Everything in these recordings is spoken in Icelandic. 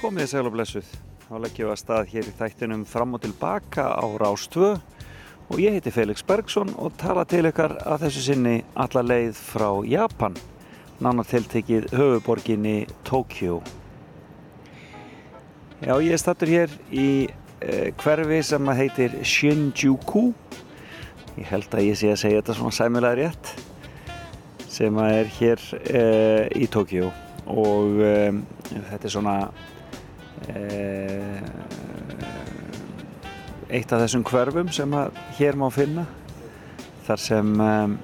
Komið þið sæl og blessuð. Þá leggjum við að stað hér í þættinum fram og tilbaka á Rástvö og ég heiti Felix Bergsson og tala til ykkar að þessu sinni alla leið frá Japan, nána tiltekið höfuborginni Tókjó. Já, ég stattur hér í eh, hverfi sem að heitir Shinjuku. Ég held að ég sé að segja þetta svona sæmulega rétt sem að er hér eh, í Tókjó og um, þetta er svona eh, eitt af þessum hverfum sem hér má finna þar sem um,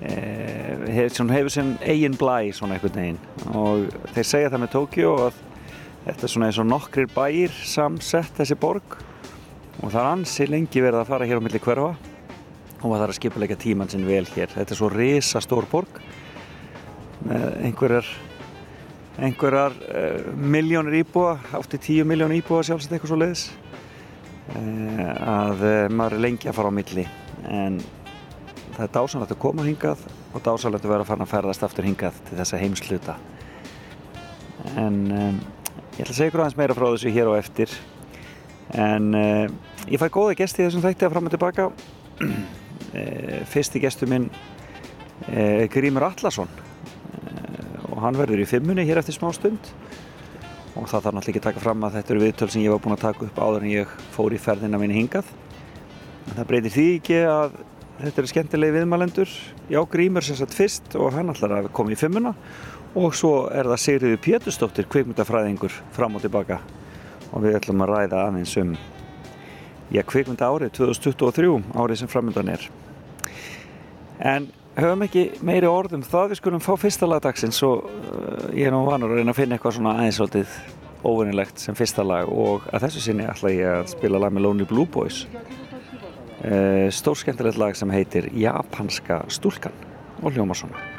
eh, hefur, hefur sem eigin blæ svona einhvern veginn. Og þeir segja það með Tókjó að þetta er svona eins og nokkrir bæir samsett þessi borg. Og það er ansi lengi verið að fara hér á milli hverfa og maður þarf að skipuleika tíman sinn vel hér. Þetta er svo risa stór borg með einhverjar einhverjar uh, miljónir íbúa, átti tíu miljónir íbúa sjálfsagt eitthvað svo leiðis uh, að uh, maður er lengi að fara á milli. En það er dásanlegt að koma hingað og dásanlegt að vera að fara að ferðast aftur hingað til þessa heimsluta en um, ég ætla að segja ykkur aðeins meira frá þessu hér á eftir. En ég fæ góða gesti þessum þætti að fram og tilbaka. Fyrsti gestu minn Grímur Allarsson og hann verður í fimmunni hér eftir smá stund. Og það þarf náttúrulega ekki að taka fram að þetta eru viðtöl sem ég var búin að taka upp áður en ég fór í ferðina minni hingað. En það breytir því ekki að þetta eru skemmtilegi viðmælendur. Já Grímur sem sagt fyrst og hann ætlar að koma í fimmuna og svo er það Sigriði Pétustóttir kvikmyndafræðingur fram og tilbaka. Og við ætlum að ræða aðeins um já kvikmynda árið 2023 árið sem framöndan er. En höfum ekki meiri orðum það. Við skulum fá fyrsta lag dagsins og uh, ég er nú vanur að reyna að finna eitthvað svona aðeins svolítið óvinnilegt sem fyrsta lag og að þessu sinni ætla ég að spila lag með Lonely Blue Boys. Uh, stór skemmtilegt lag sem heitir Japanska stúlkan og hljóma svona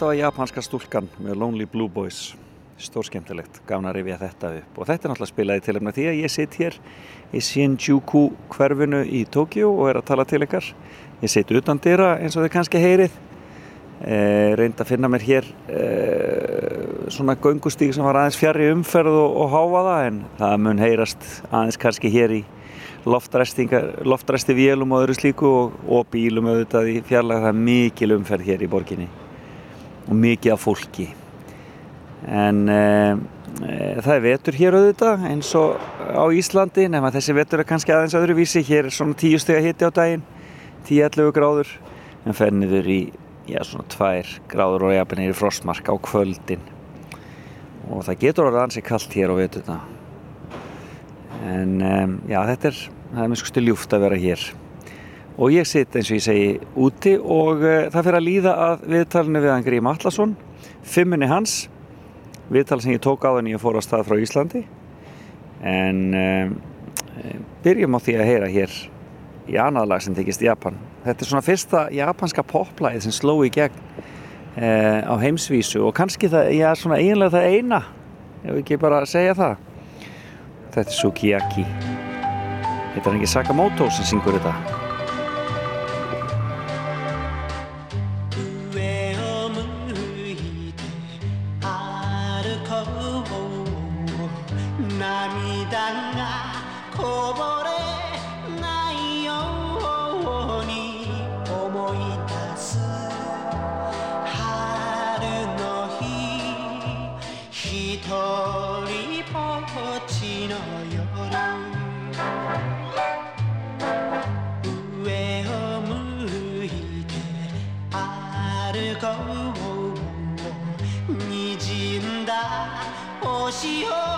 þetta var japanska stúlkan með Lonely Blue Boys. Stór skemmtilegt, gafna að rifja þetta upp. Og þetta er náttúrulega spilaði til efna því að ég sitt hér í Shinjuku hverfinu í Tókjó og er að tala til ykkar. Ég sitt utan dýra eins og þið kannski heyrið. e, reyndi að finna mér hér e, svona göngustík sem var aðeins fjari umferð og, og háfaða en það mun heyrast aðeins kannski hér í loftræsti vélum og öðru slíku og, og bílum auðvitað í fjarlag það er mikil umferð hér í borginni og mikið af fólki. En e, e, það er vetur hér auðvitað eins og á Íslandi nema þessi vetur er kannski aðeins öðruvísi. Hér er svona 10 steg að hitti á daginn 10-11 gráður en fenniður í já, svona 2 gráður og jafnir í frostmark á kvöldin. Og það getur orðið ansi kallt hér á veturna. En um, já þetta er það er mjög skusti ljúft að vera hér og ég sitt eins og ég segi úti og uh, það fyrir að líða að viðtalinu við hann Grím Allarsson fimmunni hans viðtal sem ég tók á þenni ég fór á stað frá Íslandi. En um, byrjum á því að heyra hér í annaðlag sem tekist Japan. Þetta er svona fyrsta japanska poplæð sem sló í gegn uh, á heimsvísu og kannski það, já svona eiginlega það eina ef ekki bara segja það. Þetta er Sukiyaki. Þetta er ekki Sakamoto sem syngur þetta Já, þetta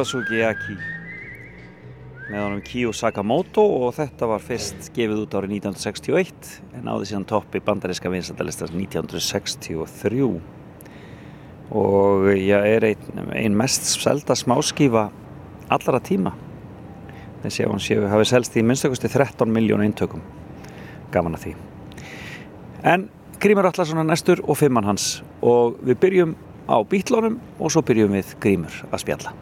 var Sukiyaki með honum Kiyo Sakamoto og þetta var fyrst gefið út árið 1961 en áði síðan toppi bandaríska vinsættalistast 1963 og já, er einn ein mest selda smáskífa allara tíma. Þessi að hún séu hafið selst í minnstakosti 13 miljón eintökum. Gaman að því. En Grímur Allarsson er næstur og fimmann hans. Og við byrjum á bítlónum og svo byrjum við Grímur að spjalla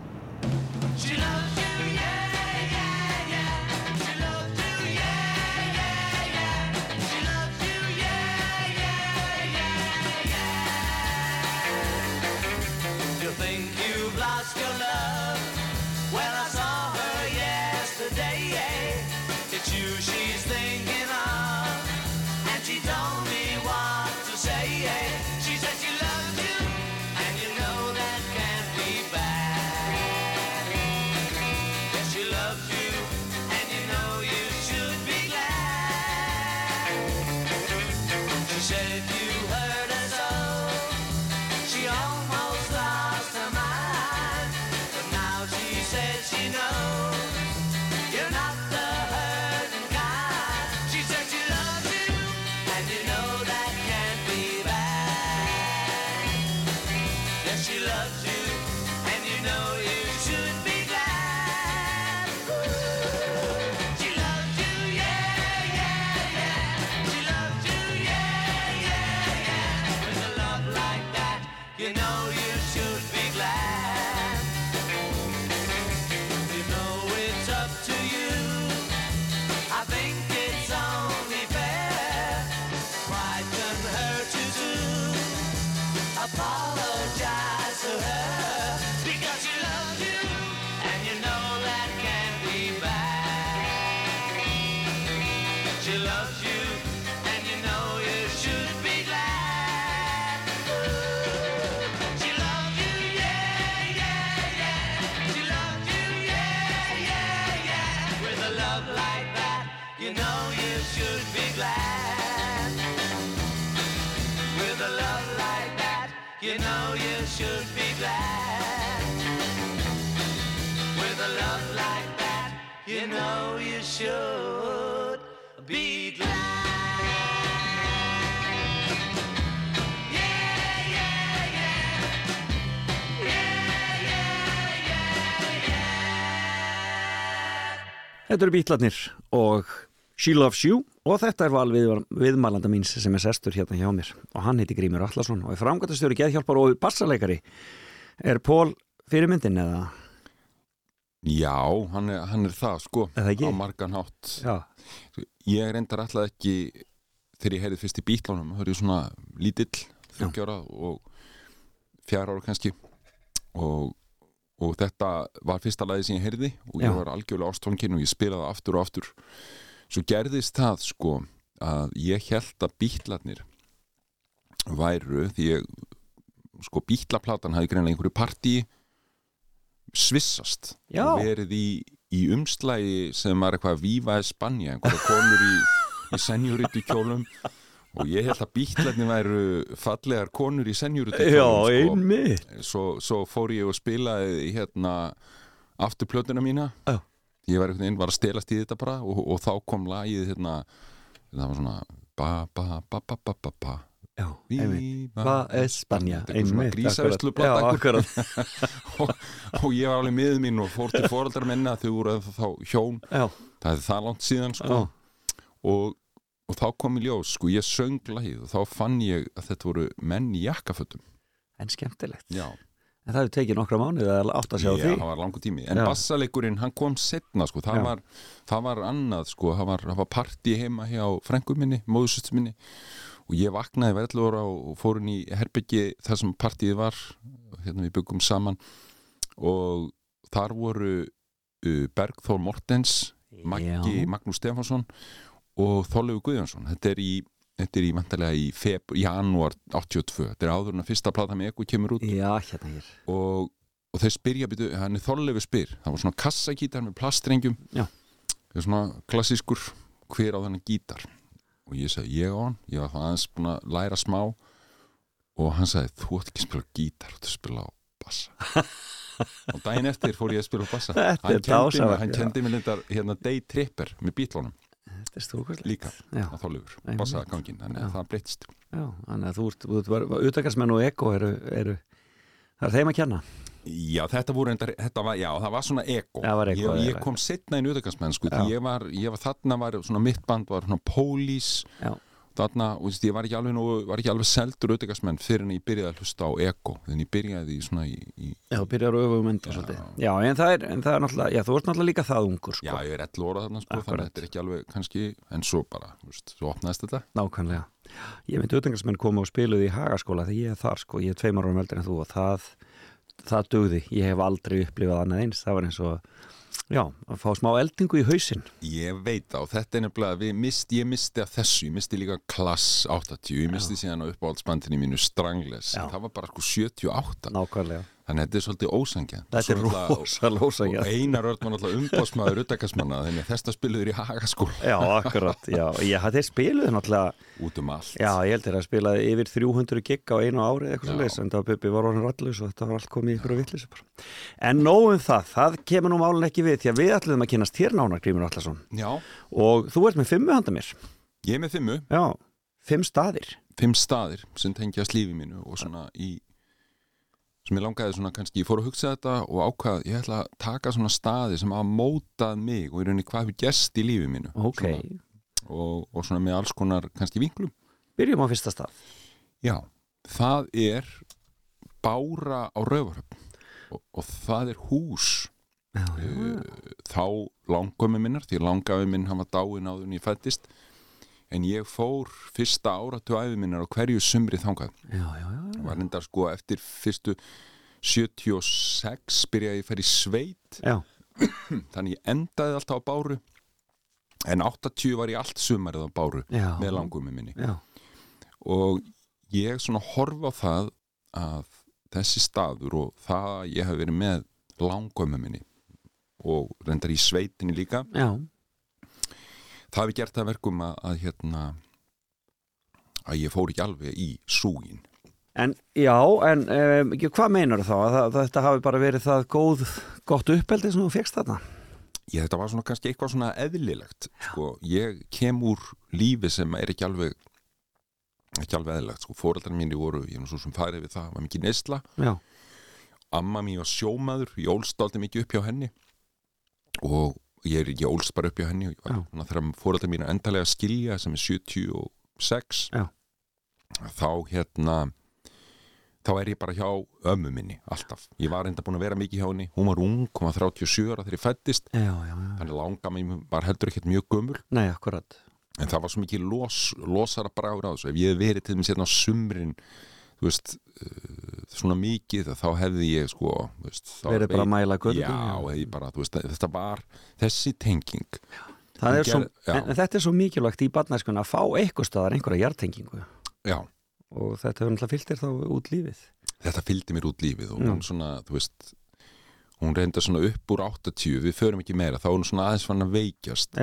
you know you should be glad. Þetta eru bítlarnir og She Loves You og þetta er val við, viðmælanda míns sem er sestur hérna hjá mér og hann heiti Grímur Allarsson og er framgættastjóri geðhjálpar og bassaleikari Er Pól fyrirmyndin eða? Já, hann er, hann er það sko á margan hátt. Já, ég reyndar alltaf ekki þegar ég heyrði fyrst í bítlánum þá er ég svona lítill, þryggjára og fjara ára kannski. Og, og þetta var fyrsta lagi sem ég heyrði og ég Já. var algjörlega ástfangin og ég spilaði aftur og aftur. Svo gerðist það sko að ég held að bítlarnir væru því ég sko bítlaplatan hafði greinlega einhverju partí svissast Já. og verið í, í umslægi sem var eitthvað Viva Espanja, einhverja konur í, í senjuritu kjólum og ég held að bítlarnir væru fallegar konur í senjuritu Já, kjólum sko. einmitt svo, svo fór ég og spilaði hérna aftur plötuna mína Já. ég var veginn, var að stelast í þetta bara og, og þá kom lagið hérna það var svona ba ba ba ba ba ba ba Já, Viva Va Espanja. Já, akkurat. og, og ég var alveg miður mín og fór til fóraldar minna þau voru þá hjón. Já, það er það langt síðan sko. Já, og, og þá kom í ljós sko ég söng lagið og þá fann ég að þetta voru menn í jakkafötum. En skemmtilegt. Já, En það hefur tekið nokkra mánuði að átt að sjá já því. það var langur tími. En Já. bassaleikurinn hann kom setna sko. Það Já. var, það var annað sko. Það var, var partí heima hjá frængu minni móðusustur minni og ég vaknaði verðlóra og fór inn í herbyggi þar sem partíið var hérna við byggum saman. Og þar voru uh, Bergþór Mortens Maggi. Magnús Stefansson og Þorlegu Guðjónsson. Þetta er í, þetta er í vantarlega í feb, janúar 82, þetta er áður en að fyrsta plata með Eko kemur út. Já, hérna hér. Og, og þau spyrja hann er Þorlegu spyr. Það var svona kassagítar með plastrengjum. Svona klassískur hver á þennan gítar og ég sagði ég á hann, ég var aðeins búin að læra smá. Og hann sagði þú ætti ekki að spila gítar, þú ætti að spila á bassa. Og daginn eftir fór ég að spila á bassa. Hann kendi dásamlegt, hann kendi mér lindar hérna Day Tripper með bítlónum er líka Já, á þálugur, Einmitt. bassagangin þannig að það breytist. Já, þannig að þú ert, þú ert utakarsmenn og eko eru, eru það er þeim að kenna Já, þetta voru enda, þetta var, já, það var svona eko. Já, var eko, ég, já, ég já. kom setna í auðvitaðsmenn, Já. því ég var, ég var þarna var svona mitt band var svona pólís Já, þarna, og þú veist, ég var ekki alveg nú, var ekki alveg seldur auðvitaðsmenn fyrir en ég byrjaði að hlusta á eko, þannig ég byrjaði í svona í, í já þú byrjar að öfum enda svolítið. Já, en það er, en það er náttúrulega, já, þú ert náttúrulega líka það ungur já, sko, ég er 11 óra þarna, sko, þannig þetta er ekki alveg kannski, en svo bara, veist, svo opnaðist þetta. Nákvæmlega. Ég myndi utangarsmenn koma og spiluði í hagaskóla þegar ég er þar sko, ég er tveimar árum eldur en þú og það, það dugði. Ég hef aldrei upplifað annað eins. Það var eins og, já, að fá smá eldingu í hausinn. Ég veit á, þetta er nefnilega, mist, ég misti af þessu, ég misti líka klass 80, ég misti síðan á uppáhaldsbandinni mínu Strangles, Já. það var bara sko 78, Nákvæmlega þannig að þetta er svolítið ósangja. Þetta er rosalega Og ósækja Einar Örn var náttúrulega umbásmaður uttakasmanna, þannig að þetta spiluður í hagaskóla. Já, akkurat, já, ég hafði spiluði náttúrulega út um allt. Já, ég heldur að spilaði yfir 300 gig á einu ári eitthvað Já. svo leys, en það Bubbi var orðin rallus og þetta var allt komið ykkur vittlis En nóg um það, það kemur nú málun ekki við því að við ætlum að kynast þér nánar Grímur Allarsson Já, og þú ert með fimmu handa mér. Ég er með fimmu, Já, fimm staðir. Fimm staðir sem tengjast lífi mínu og svona í sem ég langaði svona kannski, ég fór að hugsa þetta og ákvað, ég ætla að taka svona staði sem hafa mótað mig og í rauninni hvað hefur gest í lífi mínu. Ok, svona, og, og svona með alls konar kannski vinklum. Byrjum á fyrsta stað. Já, það er Bára á Rauvarhöfn og, og það er hús Já, uh, þá langömmu minnar því langafi minn hann var dáin áður en ég fættist en ég fór fyrsta áratu æfi minnar á hverju sumri þangað. Já, já, já. var enda sko eftir fyrstu 76 byrjaði ég að fara í sveit. Já, þannig ég endaði alltaf á Báru. En 80 var ég allt sumarið á Báru með langömmu minni. Já, og ég svona horfa á það að þessi staður og það að ég hef verið með langömmu minni og reyndar í sveitinni líka já, það hefði gert það að verkum að, að hérna að ég fór ekki alveg í súgin En já, en um, hvað meinar þá? Að, það, þetta hafi bara verið það góð, gott uppeldi sem þú fegst þarna? ég þetta var svona kannski eitthvað svona eðlilegt sko, ég kem úr lífi sem er ekki alveg ekki alveg eðlilegt, sko, fóreldrar mínir voru ég er nú svo sem farið við það, var mikið neysla. Já, amma mín var sjómaður, ég ólst aldrei mikið upp hjá henni. Og ég, er, ég ólst bara upp hjá henni og var, Já. svona, þegar fóreldrar mín er endalega að skilja sem er 76 Já. þá hérna þá er ég bara hjá ömmu minni alltaf, ég var enda búin að vera mikið hjá henni. Hún var ung, hún var 37 ára þegar ég fættist já, já, já. þannig langa mín var heldur ekkert mjög gömul. Nei, en það var svo mikið los, losara bragur á þessu. Ef ég hef verið til þess hérna á sumrin þú veist uh, svona mikið þá hefði ég sko veist, Verið bara að mæla veist, þetta var þessi tenging. Er svo, já. en, en þetta er svo mikilvægt í barnæskun að fá eitthvað staðar einhverja hjartengingu já, og þetta hefur náttúrulega fyllt þér þá út lífið. þetta fylgdi mér út lífið og Já. hún svona, veist hún reynda svona upp úr 80 við förum ekki meira, þá er hún svona aðeins fann að veikjast.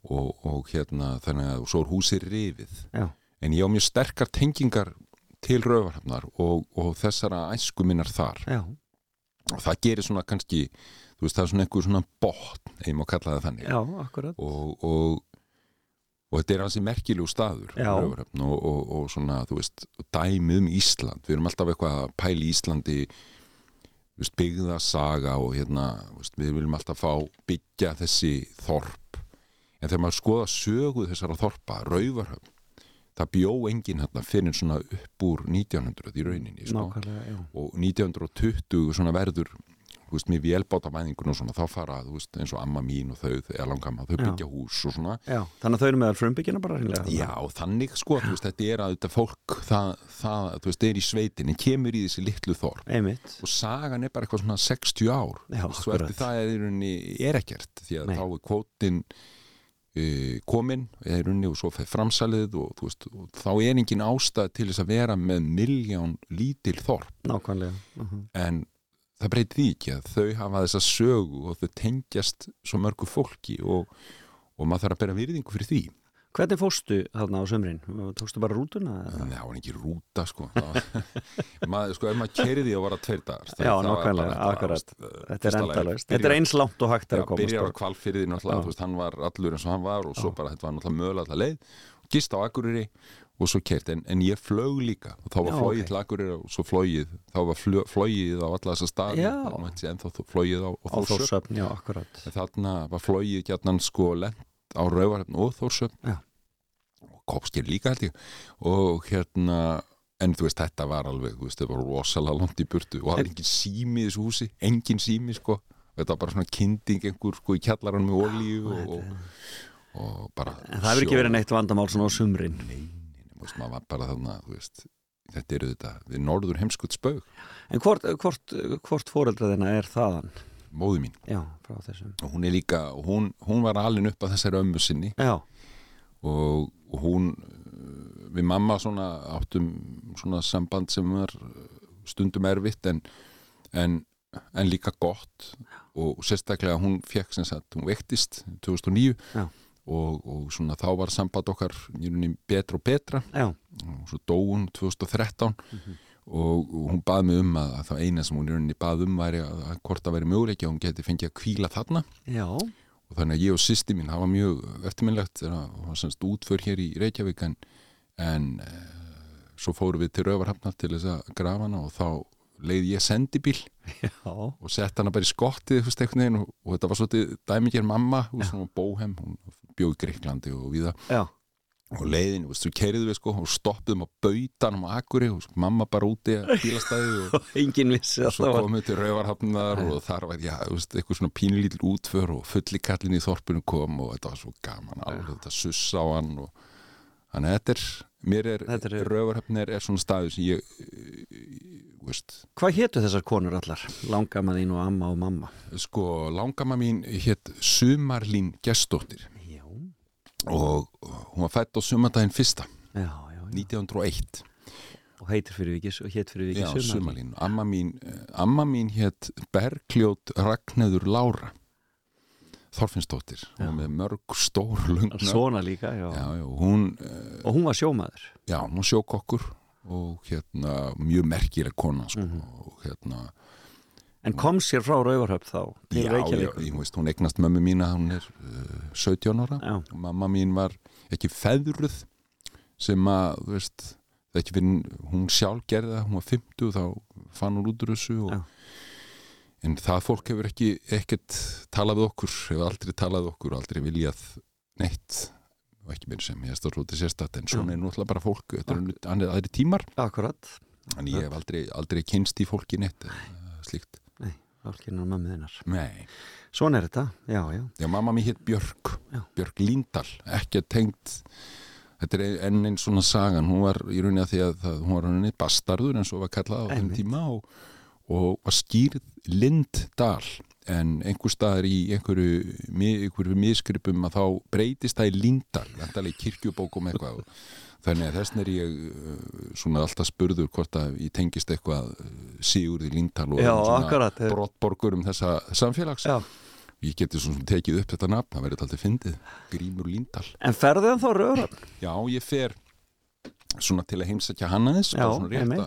Og, og hérna þannig að svo er húsið rifið. Já, en ég á mjög sterkar tengingar til rauvarhafnar og, og þessara æsku minnar þar. Já, og það gerir svona kannski þú veist það er svona einhver svona botn ef ég má kalla það þannig. Já, og, og, og þetta er hansi merkilegu staður og, og, og svona þú veist dæmið um Ísland, við erum alltaf eitthvað að pæla í Íslandi veist, byggða saga og hérna veist, við viljum alltaf fá byggja þessi þorp. En þegar maður skoða sögu þessara þorpa Rauvarhöfn það bjó enginn hérna fyrir svona upp úr 1900 í rauninni sko já. og 1920 svona verður þú veist, mér vélbátamæðingun og svona þá fara, þú veist, eins og amma mín og þau eða langamma, þau Já. byggja hús og svona Já, þannig að þau eru meðal frumbyggina bara reynilega. já, þannig sko, þú veist, þetta er að þetta fólk, það, það, þú veist, er í sveitinni kemur í þessi litlu þorp Einmitt. og sagan er bara eitthvað svona 60 ár Já, veist, það er, er ekkert því að Nei. þá er kvótin uh, komin er runni og svo framsalið og, veist, og þá er engin ástæð til þess að vera með miljón lítil þorp Nákvæmlega. Uh en það breytir því ekki að þau hafa þessa sögu og þau tengjast svo mörgu fólki og, og maður þarf að bera virðingu fyrir því Hvernig fórstu þarna á sömrin? Tókstu bara rútuna? eða? það var ekki rúta sko maður, sko ef maður kerði og var að tveir dagar það- Já, þetta, akkurat. veist, Þetta er byrjar- Þetta er eins langt og hægt að komast. byrjar á kvalfyrði náttúrulega, þú veist, hann var allur eins og hann var og svo bara, þetta var náttúrulega mögulega alltaf leið gist á Akureyri og svo kert en, en ég flög líka og þá var ok. til Akureyri og svo flogið þá var flogið á alla þessa staði Já. en þá flogið á, Þórsöfn þarna var sko lent á Rauvarhefn og Þórsöfn og Kopskir líka held ég. Og hérna en þú veist þetta var alveg, þú veist þetta var rosalega langt í burtu og það var engin sími í þessu húsi engin sími sko. Þetta var bara svona kynding einhver sko í kjallarann með olíu og, og, og bara En það hefur ekki verið neitt vandamál svona á sumrin. Nei, maður var bara þarna, þú veist þetta eru þetta, við norður heimskutt spög En hvort, hvort, hvort fóreldra þina er þaðan? Móðu mín, Já, og hún er líka hún, hún var alin upp að þessari ömmu sinni. Já, og, og hún uh, við mamma svona áttum svona samband sem var uh, stundum erfitt en, en, en líka gott. Og sérstaklega hún fekk sem sagt, hún vektist 2009 Já. og, og svona þá var samband okkar betra og betra. Já, og svo dó hún 2013 og, og hún bað mig um að, að það eina sem hún í rauninni bað um væri að, að hvort það væri möguleiki að hún geti fengið að kvíla þarna. Já, og þannig að ég og sýsti mín var mjög eftirminnlegt þegar það var semst útför hér í Reykjavík en, en e, svo fórum við til Rauvarhafnar til þess að grafa hana og þá leið ég sendibíl Já, og sett hana bara í skottið og, og þetta var svolítið dæmiger mamma, hún var bóhem hún bjóð í Greiklandi og viða já, og leiðin, veist, þú keiriðu við sko og stoppuðum á bautanum á Akuri og mamma bara úti að bílastæði og að svo komum við til Rauvarhafnar og þar var, já, veist, eitthvað svona pínlítil útför og fulli kallin í þorpinu kom og þetta var svo gaman alveg, þetta suss á hann og þannig að þetta er, mér er, er- Rauvarhafnar er svona staður sem ég, veist, Hvað hétu þessar konur allar? Langama þín og amma og mamma? Sko, langama mín hétt Sumarlín Gestóttir og hún var fætt á sumardaginn fyrsta, já, já, já. 1901 og heitir fyrir og vikis Já, Sumarlín, amma mín, eh, amma mín hétt Bergljót Ragnæður Lára Þorfinnsdóttir. Var með mörg stór lungna Svona líka, já. já, hún, eh, Og hún var sjómaður. já, hún var sjókokkur og hérna mjög merkileg kona sko, Mhm. og hérna En kom sér frá Rauvarhöfn þá til já, já, Reykjavík ég veist, hún eignast mömmu mína hún er uh, 17 ára. Já. mamma mín var ekki feðruð sem að, þú veist er ekki fyrir, hún sjálf gerði það hún var 50 þá fann hún út úr þessu og, en það fólk hefur ekki ekkert talað við okkur hefur aldrei talað við okkur, aldrei viljað neitt og ekki mér sem ég stóð rútið sérstætt en svona Já. er náttúrulega bara fólk þetta er annir aðri tímar. Akkurat, en ég hef aldrei, aldrei kynst í fólki neitt eða slíkt, álkinu mömmu þinnar. Nei. Svona er þetta, já, já. Já, mamma mér hétt Björk, Já. Björk Líndal, ekki tengt, þetta er enn einn svona sagan, hún var í rauninni að því að það, hún var rauninni bastarður eins og var kallað á þeim tíma og, og var skýrð Linddal en einhver staðar í einhverju, einhverju miskripum að þá breytist það í Líndal, þetta er í kirkjubókum eitthvað. og þannig að þessn er ég uh, svona alltaf spurður hvort að ég tengist eitthvað uh, Sigurði Líndal og Já, svona akkurat. brottborgur um þessa samfélags Já, Ég geti svo sem tekið upp þetta nafn, það verður alltaf fyndið, Grímur Líndal. en ferðu hann þá Rauvarhöfn? Já, ég fer svona til að heimsækja hann aðeins, svona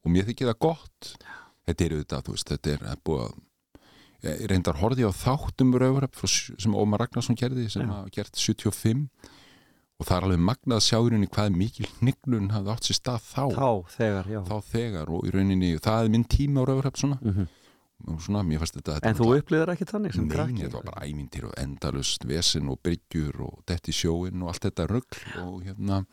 og mér þykir það gott. Þetta er auðvitað, þú veist, þetta er, búið að, ég reyndar horfði á þáttum rauðuröf sem Ómar Ragnarsson gerði, sem hafa gert 75 og það er alveg magnað að sjá í rauninni hvað mikil hnignun hafði átt sér stað þá, Þá, þegar, já. Þá þegar og í rauninni, það er minn tíma á rauðuröf svona, Mhm. og svona, mér fannst þetta, þetta En þú upplýðir ekki þannig sem Nei, krakki? þetta var bara æmyndir og endalust vesen og bryggjur og detti sjóin og allt þetta rugl og hérna.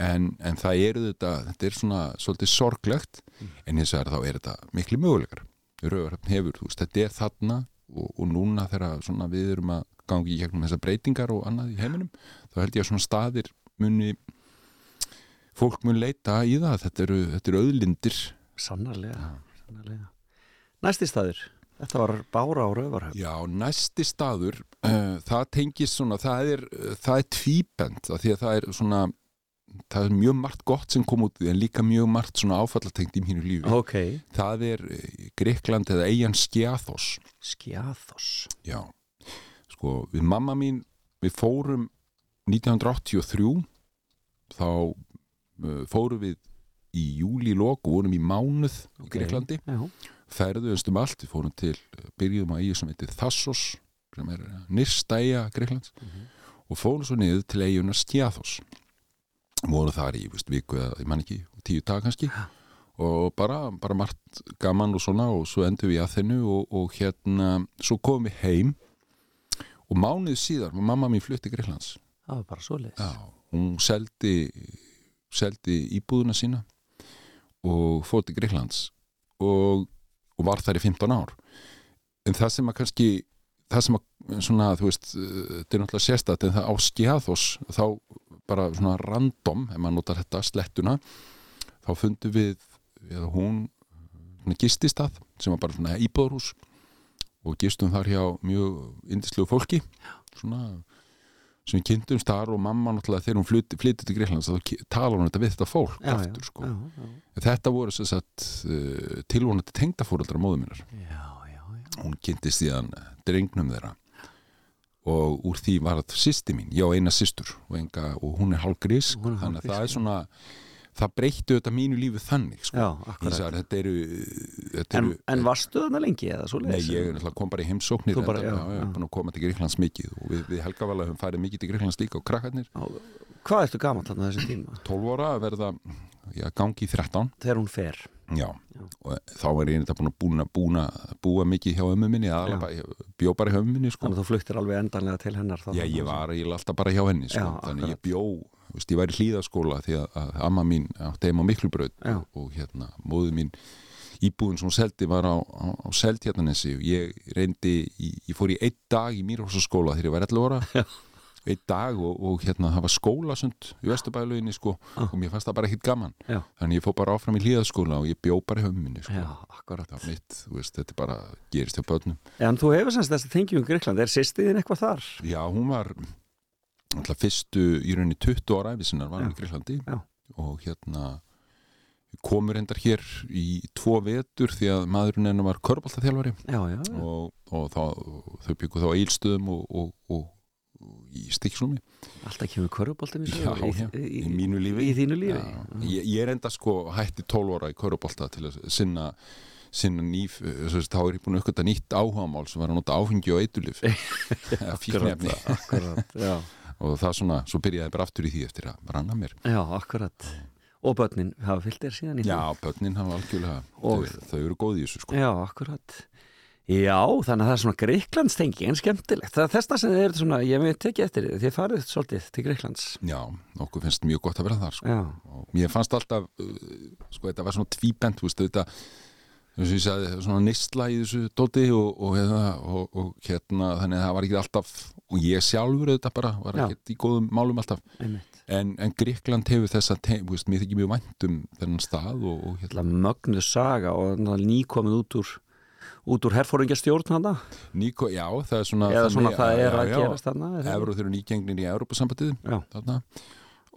En, en það eru þetta þetta er svona svolítið sorglegt en eins og er þá er þetta miklu möguleikar. Rauðarhöfn hefur, þú veist, þetta er þarna og, og núna þegar við erum að gangi í gegnum þessar breytingar og annað í heiminum þá held ég að svona staðir muni fólk mun leita í það þetta eru, þetta eru auðlindir. Sannarlega, sannarlega. Næsti staður, þetta var Bára á Rauvarhöfn Já, næsti staður uh, það tengist svona, það er það er tvíbend, því að það er svona það er mjög margt gott sem kom út því en líka mjög margt svona áfallatengt í mínu lífi. Ok, Það er eh, Gríkland eða eigin Skjathos. Skjathos. Já, sko, við mamma mín við fórum 1983 þá uh, fórum við í júli lok og vorum í mánuð í Gríklandi Já, ferðuðumst um allt, við fórum til byrjuðum að eiga sem heitir Thassos sem er nyrsta eiga Greiklands og fórum svo niður til eiguna Skjathos. Voru þar í veist, viku eða ég man ekki, tíu dag kannski. Og bara, bara margt gaman og svona og svo endum við í Aþenu og, og hérna, svo komum við heim. Og mánuð síðar mamma mín flutti Greiklands það var bara svoleiðis. Já, hún seldi seldi íbúðuna sína og fór til Greiklands og, og var þar í 15 ár. En það sem að kannski það sem að svona, þú veist þetta er náttúrulega sérstætt en það á skjáðos þá bara svona random ef maður notar þetta slettuna þá fundum við eða hún svona gististað sem var bara svona íbúðarhús og gistum þar hjá mjög indislegu fólki. Svona sem kynntumst þar og mamma náttúrulega þegar hún flytti, flytti til Greiklands þá talar hún þetta við þetta fólk já, aftur sko. já, já, En þetta voru sem sagt uh, tilvonandi tengdafóreldrar móðu minnar já, já, já. hún kynntist síðan drengnum þeirra og úr því var það sýsti mín, ég á eina systur og, og hún er hálgrís Hún er þannig að það er svona það breytti þetta mínu lífi þannig sko. já vegar, þetta eru, þetta en, eru en varstu þarna lengi eða Nei, svoleiðis? ég er kom bara í heimsóknir bara, enda, já, já, já, að koma til Greiklands mikið og við, við Helgavala höfum farið mikið til Greiklands líka og krakkarnir Hvað ertu gamall þarna á þessum tíma? 12 ára verða gangi í 13 þegar hún fer Já, og þá var ég þetta búin að búna, búna, búa mikið hjá ömmu minni, bjó bara hjá ömmu minni, sko. þannig að þú fluttir alveg endanlega til hennar Já, ég var alltaf bara hjá henni, sko. Þannig að ég bjó, veist, ég var í hlýðaskóla því að, að amma mín átti heim á Miklubraut Já. og, hérna, móðu mín íbúðin sem hún seldi var á, á, á Seldhjartanesi og ég reyndi, í, ég fór í einn dag í Mýrhósaskóla þegar ég var 11 ára einn dag og, og hérna það var skólasund í Vesturbæluginni sko og mér fannst það bara ekkit gaman Já. þannig ég fór bara áfram í hlýðaskóla og ég bjó bara hjá minni sko. Já, það var mitt, veist, þetta bara gerist hjá börnum En þú hefur semst þessi tengjum í Gríkland, er sýstiðin eitthvað þar? já, hún var alltaf fyrstu í rauninni 20 ára æfisinnar var hún í Gríklandi Já. og hérna komur endar hér í tvo vetur því að maðurinn hennar var körbáltaþjálfari Já, já, já. og, og þá, þau byggu þá eilstöðum og, og, og, í stikksúmi alltaf kemur körfuboltinn í, í, í, mínu lífi. í lífi. Já, ég, ég er enda sko hætti 12 ára í körubólta til að sinna sinna nýf, þá er ég búin að aukvölda nýtt áhugamál sem var að nota áfengi og eitulif fíknefni. Og það svona, svo byrjaði bara aftur í því eftir að branna mér já, akkurat og börnin hafa fyllt þér síðan í Já, börnin hafa algjörlega Og- þau, þau eru góð í þessu sko Já, akkurat Já, þannig að það er svona Greiklandstengi en skemmtilegt. Það er þessna sem þið eru svona, ég með tekið eftir þið, þið farið svolítið til Greiklands. Já, okkur finnst mjög gott að vera þar sko. Og mér fannst alltaf uh, sko, þetta var svona tvíbent, þú veist, þetta þess að ég sagði, svona nistla í þessu dóti og, og, hérna, og, og hérna, þannig að það var ekki alltaf og ég sjálfur þetta bara, var ekki í góðum málum alltaf, en, en Gríkland hefur þess að, þú veist, mér þykir mjög vænt um þennan stað og, og hérna, Það mögnuð saga og nýkomið út úr út úr herfóringjastjórn hana Níko, já, það er svona eða svona þannig það er já, að já, gerast þarna er það Evru þeir eru nýgengnir í Evrópusambandið Já. þarna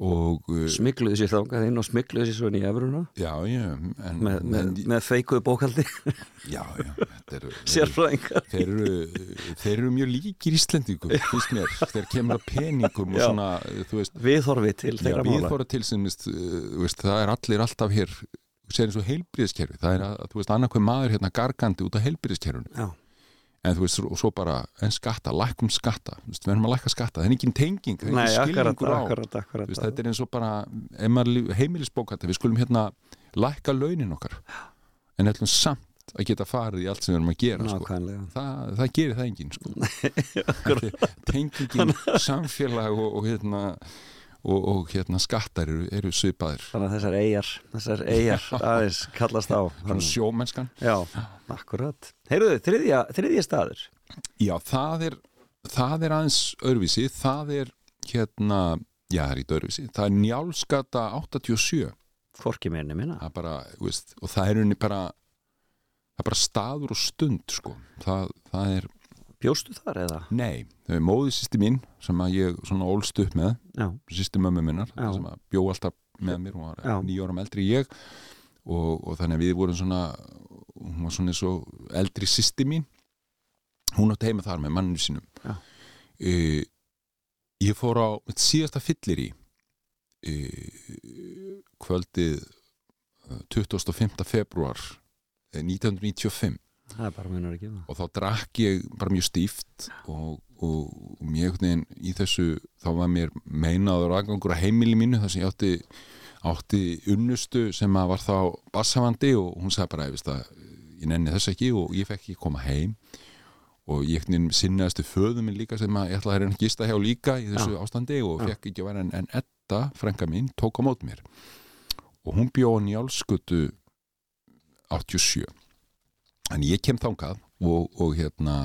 og uh, smikluðu sér þangað inn og smikluðu sér svona í efruna já, já, en, með, með, með feikuðu bókaldi. Já, já, eru sérfræðingar. þeir eru, þeir eru mjög líkir mér, þeir kemur að peningum og Já. svona, þú veist viðhorfi til þeirra mála. fórum til sem, veist, þú veist, það er allir alltaf hér segir eins og heilbríðiskerfi það er að, þú veist, annarkveð maður hérna gargandi út af heilbríðiskerfinu Já, en þú veist, og svo bara, en skatta, lækkum skatta. Við erum að lækka skatta, það er engin tenging það er engin skilningur á. akkurat, akkurat veist, þetta er eins og bara heimilisbókandi, við skulum hérna lækka launin okkar. En ætlum samt að geta farið í allt sem við erum að gera sko. Nákvæmlega. Það, það gerir það enginn sko. tengingin samfélag og, og hérna og, og hérna skattar eru, eru svipaðir. Þannig að þessar eigjar, þessar eigjar aðeins kallast á. Þannig- sjómennskan. Já, akkurat. Heyrðu, þriðja, þriðja staður. Já það er það er aðeins öðruvísi. Það er hérna, já það er í öðruvísi. Það er njálskata 87 Hvorki meirni minna. Það bara, veist, og það er unni bara það er bara staður og stund sko. það, það er, Bjóstu þar eða? nei er móði sýsti mín sem að ég svona ólst upp með sýsti mömmu minnar sem að bjó alltaf með mér hún var áram eldri ég. Og, og þannig að við vorum svona hún var svona og eldri sýsti mín. Hún átti heima þar með manninu sínum. Uh, ég fór á mitt síðasta fyllir í kvöldið eh, 25. februar eh, 1995 og þá drakk ég bara mjög stíft og, og, og mjög í þessu þá var mér meinaður aðgangur að heimili mínu þar sem ég átti, átti unnustu sem að var þá bassafandi og hún sagði bara "Ég veist að ég nenni þess ekki og ég fekk ekki koma heim. Og ég sinnaðastu föðu minn líka sem að ég ætlaði að að gista hjá líka í þessu ástandi og fekk ekki að vera en, en Edda, frænka mín, tók á mót mér. Og hún bjó hann í álskutu 87 en ég kem þangað og, og hérna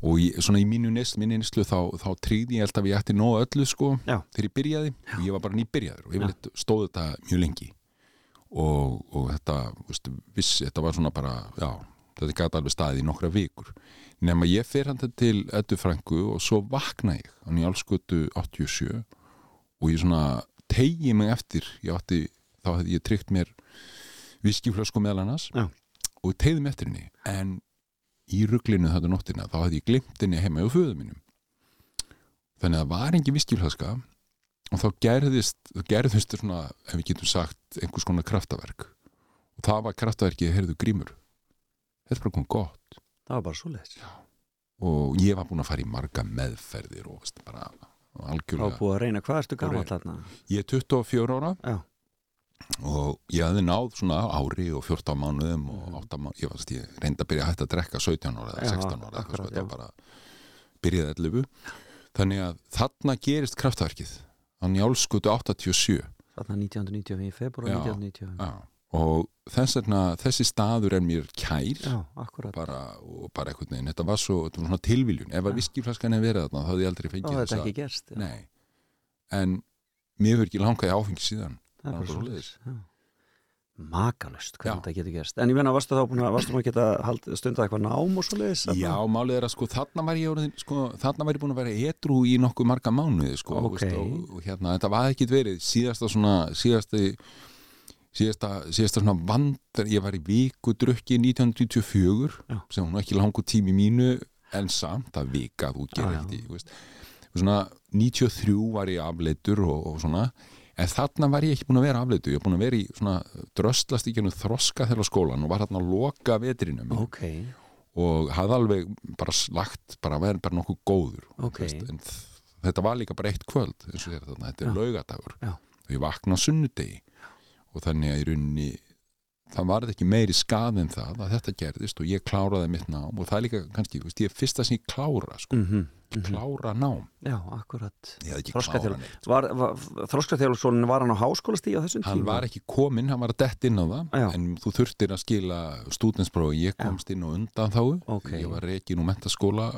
og ég, svona í mínu nest, minni nestlu þá, þá tryggði ég held að ég ætti nóg öllu sko Já. þegar ég byrjaði. Og ég var bara nýbyrjaður og ég stóð þetta mjög lengi. Og, og þetta veist, viss, þetta var svona bara já, þetta gæti alveg staðið í nokkra vikur. Nema ég fer hann til Eddu Frængu og svo vakna ég á Njálskötu 87 og ég svona tegi mig eftir. Ég átti, þá hefði ég tryggt mér viskiflösku meðal annars. Já. Og tegði mig eftir henni en í rugglinu þetta nóttina þá hefði ég glimt henni heima á föðu mínum. Þannig að það var engin viskiflöska og þá gerðist þá gerðist svona, ef við getum sagt einhvers konar kraftaverk. Og það var kraftaverkið, heyrðu grímur þetta er bara komið gott. Það var bara svo leiðis og ég var búin að fara í marga meðferðir og veist, bara algjörlega búið að reyna, hvað ertu gammal Og þarna? ég er 24 ára. Já, og ég hafði náð svona ári og 14 mánuðum og 8 mánuðum, ég, varst, ég reyndi að byrja að hætta að drekka 17 ára eða Já, 16 ára, eitthvað var bara byrjaði 11 þannig að þarna gerist kraftverkið á njálskutu 87 Þarna 1995, í februar Já. 1995 Já. og þess vegna þessi staður er mér kær. Já, bara, og bara einhvern veginn, þetta var svo, þetta var svona tilviljun. Ef að viskiflaskan hefði verið þarna þá hefði ég aldrei fengið já. Nei, en mér hefur ekki langaði áfengi síðan Það er bara já. Makalust, hvernig þetta getur gerst En ég meina, varstu þá búin að, varstu maður geta hald, stundað eitthvað nám og svoleiðis þarna? Já, málið er að sko þarna var ég orðin, sko, þarna var ég búin að vera edru í nokkuð marga mánuði sko, Ok. veist, og, og hérna, þetta var ekkit verið síðasta svona, síðasta síðasta, síðasta svona vandar ég var í viku drukki 1994 Já. sem hún ekki langur tími mínu en samt að vika þú gerir ekkert í, veist Og svona 93 var ég afleitur og, og svona en þarna var ég ekki búin að vera afleitur ég var búin að vera í svona dröstlast í genum þroska þegar skólan og var þarna að loka vetrinum Ok, og hafði alveg bara slagt bara verið bara nokkuð góður Ok. Þú veist, en þetta var líka bara eitt kvöld eins og þarna, þetta er laugadagur og ég vakna sunnudegi. Og þannig að í rauninni það varð ekki meiri skað en það að þetta gerðist og ég kláraði mitt nám. Og það er líka kannski, veist, ég er fyrsta sem ég klára sko, mhm. klára nám. Já, akkurat. Klára neitt var, var, Þroskaþjálfssonin var hann á háskólastíð á þessum tíma? hann var ekki kominn, hann var að dett inn á það Já. en þú þurftir að skila stúdensprófi, ég komst inn og undan þá Ok. ég var reikin úr mentaskóla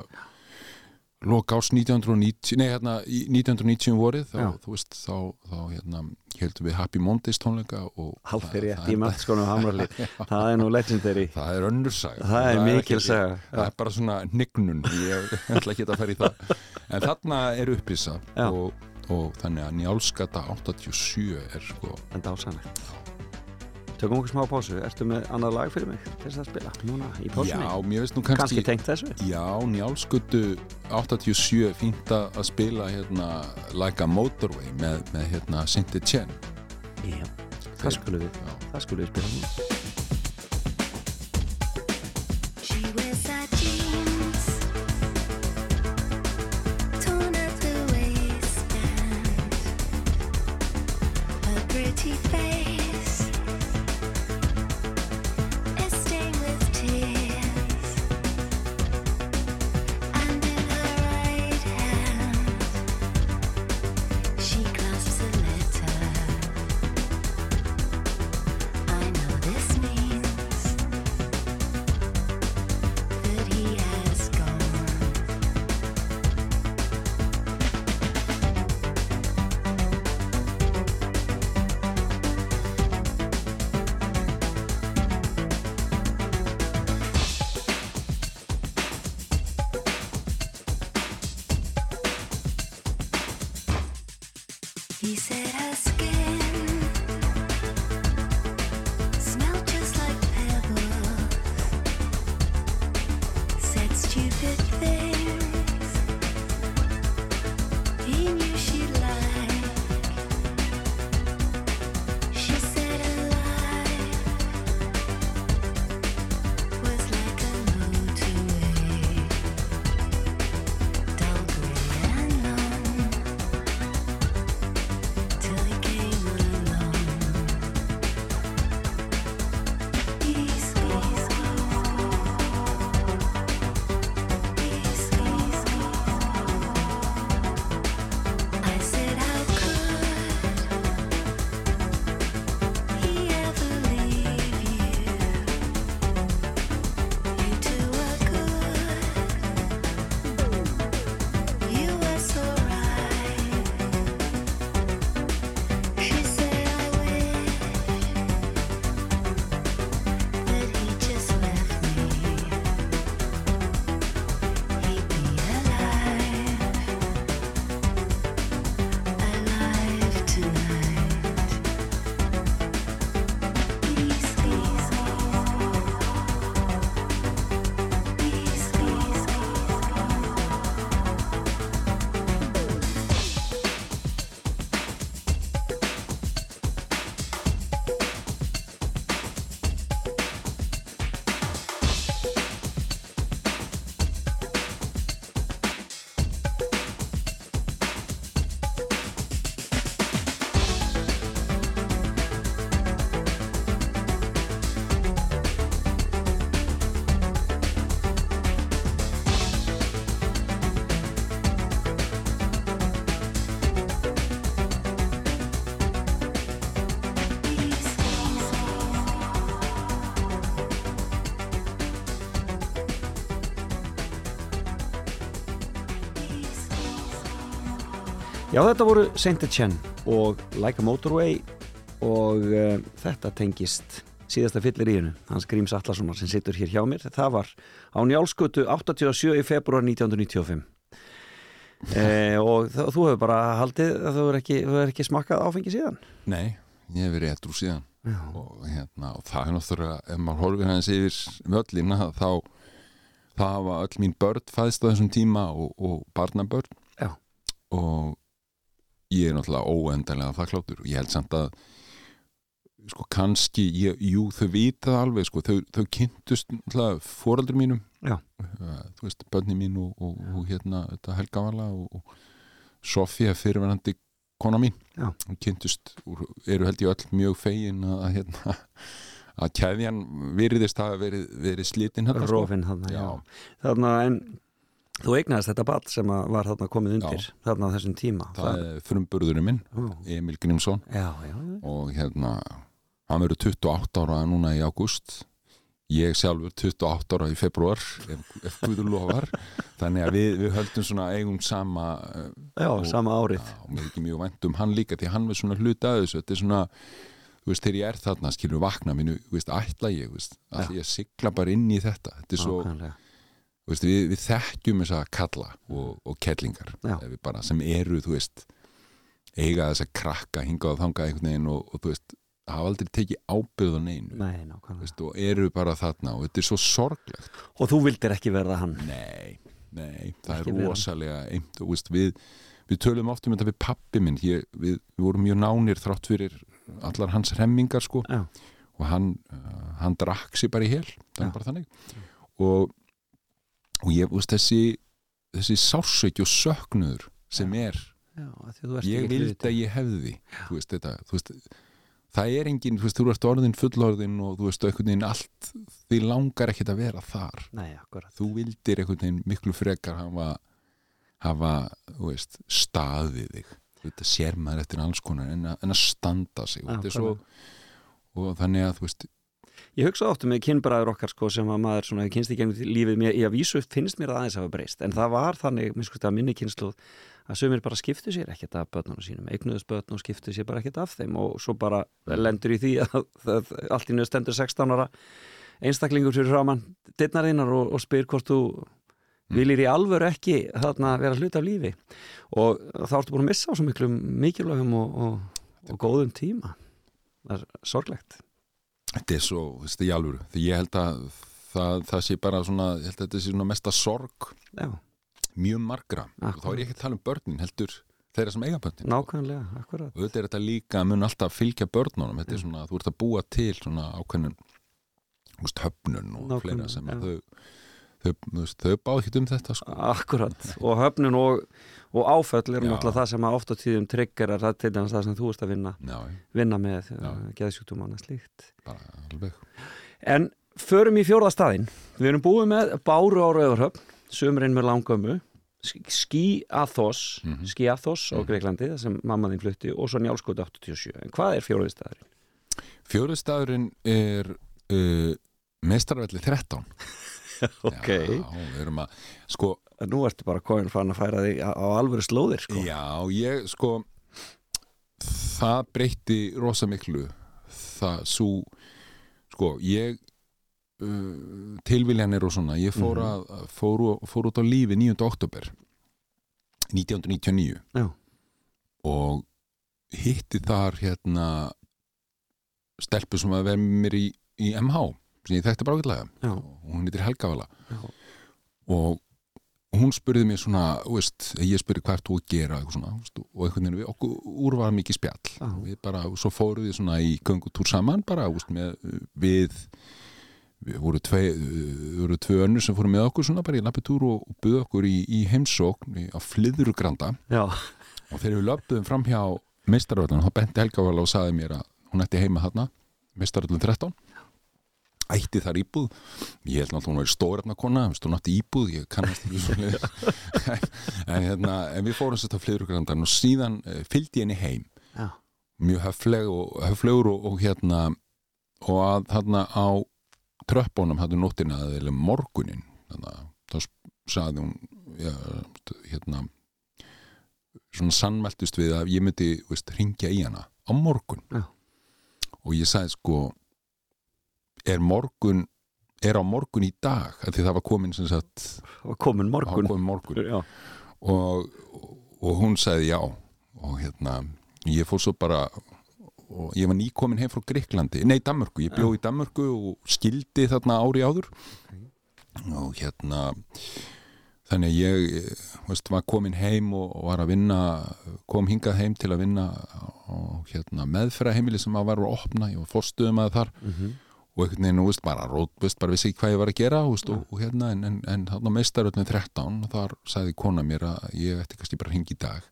loka ás 1990 nei hérna í 1990 vorið þá, þú veist, þá, þá hérna heldum við Happy Mondays tónleika og Halvfyrir rétt í mennskónum Hamrali Það er nú legendary það er önnur saga. Það er mikil ekki- saga. það er bara svona hnignun. Ég ætla ekki að í það. En þarna er upphissa Já. og, og þannig að Njálskata 87 er sko En dásanlegt Tökum okkur smá pásu Ertu með annað lag fyrir mig til þess að spila núna í pásunni? já, mér veist nú Kannski kannski tengt þessu? Já, Njálsgötu 87 fínt að spila hérna Like a Motorway með, með hérna Sinti Chen Já Það skulum við, það skulum við spila núna Quisieras que Já, þetta voru Saint Etienne og Like a Motorway og uh, þetta tengist síðasta fyllir í hennu, hans Gríms Atlassonar sem situr hér hjá mér. Það var á Njálskötu 87 í februar 1995. Eh, og þ- þú hefur bara haldið að þú hefur ekki, hefur ekki smakkað áfengi síðan. Nei, ég hef verið ettrú síðan og, hérna, og það er náttúrulega ef maður horfir hans yfir völlina þá, þá hafa öll mín börn fæðst á þessum tíma og, og barnabörn Já. og ég er náttúrulega óendanlega þakkláttur og ég held samt að sko kannski, ég, jú þau vita það alveg sko, þau, þau kynntust náttúrulega fóraldur mínum Já. Uh, þú veist, börni mín og, og, og hérna þetta Helgavala og, og Sofía fyrirverandi kona mín. Hún kynntust, eru held ég öll mjög fegin að, að hérna að keðjan virðist hafa verið, verið slitin hérna sko. Rófin þarna, já. Já. Þarna, en þú eignaðist þetta ball sem var þarna komið undir þarna á þessum tíma. það er frumburðurinn minn, Ó, Emil Grímsson Já, já, já. og hérna hann verður 28 ára núna í ágúst ég sjálfur 28 ára í februar ef, ef Guður lofar þannig að við, við höldum svona eigum sama uh, Já, Og- sama árið. Já, og mér er ekki mjög vænt um hann líka því hann var svona hluta að þessu þetta er svona, þú veist, þegar ég er þarna skilur vakna mínu, þú veist, ætla ég þú veist, Já. að ég sigla bara inn í þetta þetta er svo, Nákvæmlega. Veist, við, við þekkjum þess að kalla og, og kellingar bara, sem eru, þú veist eiga þess að krakka hingað og þangað einhvern veginn og, og þú veist hafa aldrei tekið ábyrð á neinu. Nei, veist, og eru bara þarna og þetta er svo sorglegt. Og þú vildir ekki verða hann. Nei, nei, það Ekki er rosalega eimt. Og veist, við, við tölum oft um þetta við pappi minn. Hér, við, við vorum mjög nánir þrátt fyrir allar hans remmingar sko. Já. og hann, uh, hann drakk sér bara í hel er bara þannig. Og, og ég, veist, þessi þessi sásveiki og söknuður sem er, Já, ég vildi að ég hefði þú veist þetta þú veist, það er engin, þú veist, þú ert orðin fullorðin og þú veist, einhvern veginn allt því langar ekkit að vera þar. Nei, þú vildir einhvern veginn miklu frekar hafa, hafa þú veist, staðið þig. Þetta sér maður eftir alls konar en að, en að standa sig. Og, svo, og þannig að þú veist Ég hugsa oft með kynbræður okkar sko sem að maður svona kynst í gegnum lífið mér, ég að vísu finnst mér að aðeins hafa breyst. En það var þannig, minn sko að minni kynsluð að sömur bara skiptu sér ekkert af börnunum sínum eignuðust börn og skiptu sér bara ekkert af þeim. Og svo bara lendur í því að, að allt í nöðu stendur 16 ára einstaklingur fyrir framann dittnarinnar og, og spyr hvort þú viljir í alvöru ekki þarna vera hlut af lífi. Og þá ertu búin að missa á svo miklu mikilvægum og, og, og góðum tíma. Það er sorglegt þetta er svo, þú veist, í alvöru. Því ég held að það, það sé bara svona, ég held að þetta sé svona mesta sorg Já, mjög margra. Akkurat. og þá er ég ekki að tala um börnin heldur þeirra sem eiga börnin nákvæmlega, akkurat. Og þetta er þetta líka, mun alltaf fylgja börnunum. Þetta er svona, þú ert að búa til svona ákveðnun þú veist, höfnun og Nákvæmlega, fleira sem já. þau þau, veist, þau bá ekki um þetta sko. Akkurat, og höfnun og, og áföll er náttúrulega það sem oft á tíðum triggerar það til dæmis það sem þú ert að vinna, já, vinna með Já. geðsjúkdómana slíkt. bara alveg En förum í fjórða staðinn. Við erum búið með Báru á Rauðarhöfn, sömurinn með langömmu, Ski Athos, Mhm. Ski Athos á Greiklandi, það sem mammaðin flutti, og svo Njálskóti 87. En hvað er fjórði staðurinn? Fjóruðstæðurinn er uh, mestarvelli 13 Ok. Já, við erum að, sko, Nú ertu bara komin fann að færa þig á, alvöru slóðir, sko. já, ég, sko það breytti rosa miklu það, svo sko, ég uh, tilviljanir og svona, ég fór að fór, ú- fór út á lífi 9. oktober 1999 Já. og hitti þar hérna stelpu sem að með mér í, í MH sem ég þekkti bara Já. og hún heitir Helgavala Já. Og hún spurði mér svona veist, ég spurði hvað þú gera eitthvað svona, veist, og einhvern veginn við okkur úr var mikið spjall Já. við bara, og svo fóruð við svona í göngutúr saman bara, veist, með, við við voru tvei voru tvö önnur sem fóru með okkur svona bara í lappitúr og, og buðu okkur í, í heimsókn á flyðrugranda Já. og þegar við löpum fram hjá meistaröldun, þá benti Helgavala og saði mér að hún ætti heima þarna meistaröldun 13 ætti þar íbúð. Ég held náttúrulega hún var stórefna kona hún átti íbúð, ég kannast ekki svo en, hérna, en við fórum sér á flyðrugrandan og síðan uh, fylgdi henni heim. Já. mjög höfleg og, höflegur og, og hérna og að þarna á tröppunum hættu nóttina eða morgunin þá sagði hún já, hérna svona sannmæltust við að ég myndi veist, ringja í hana á morgun. Já. og ég sagði sko er morgun er á morgun í dag því það var komin sem sagt komin morgun. Komin morgun. Og, og hún sagði já. Og hérna ég fór svo bara og ég var nýkomin heim frá Greiklandi nei Danmörku, ég bjó í Danmörku og skildi þarna ári áður. Og hérna þannig að ég veist, var komin heim og, var að vinna kom hingað heim til að vinna og hérna, meðferðaheimili sem að var að opna, ég var fórstuðum að þar og einhvern veginn, veist, bara rót, veist, bara vissi ekki hvað ég var að gera, þú veist, og, og hérna en, en, en þarna meistaröldin 13 og þar sagði kona mér að ég ætti kannski bara að hringi í dag.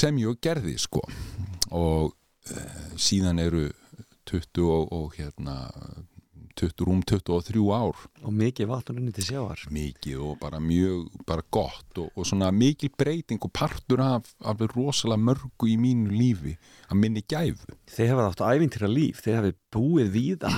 Sem ég gerði, sko. Og e, síðan eru 20 og, og hérna 20 rúm 23 ár. Og mikið vatn unni til sjáar mikið og bara mjög bara gott og, og svona mikil breyting og partur af, af rosalega mörgu í mínu lífi að minni gæfu. Þið hefði átt ævintýra líf, þið hefði búið víða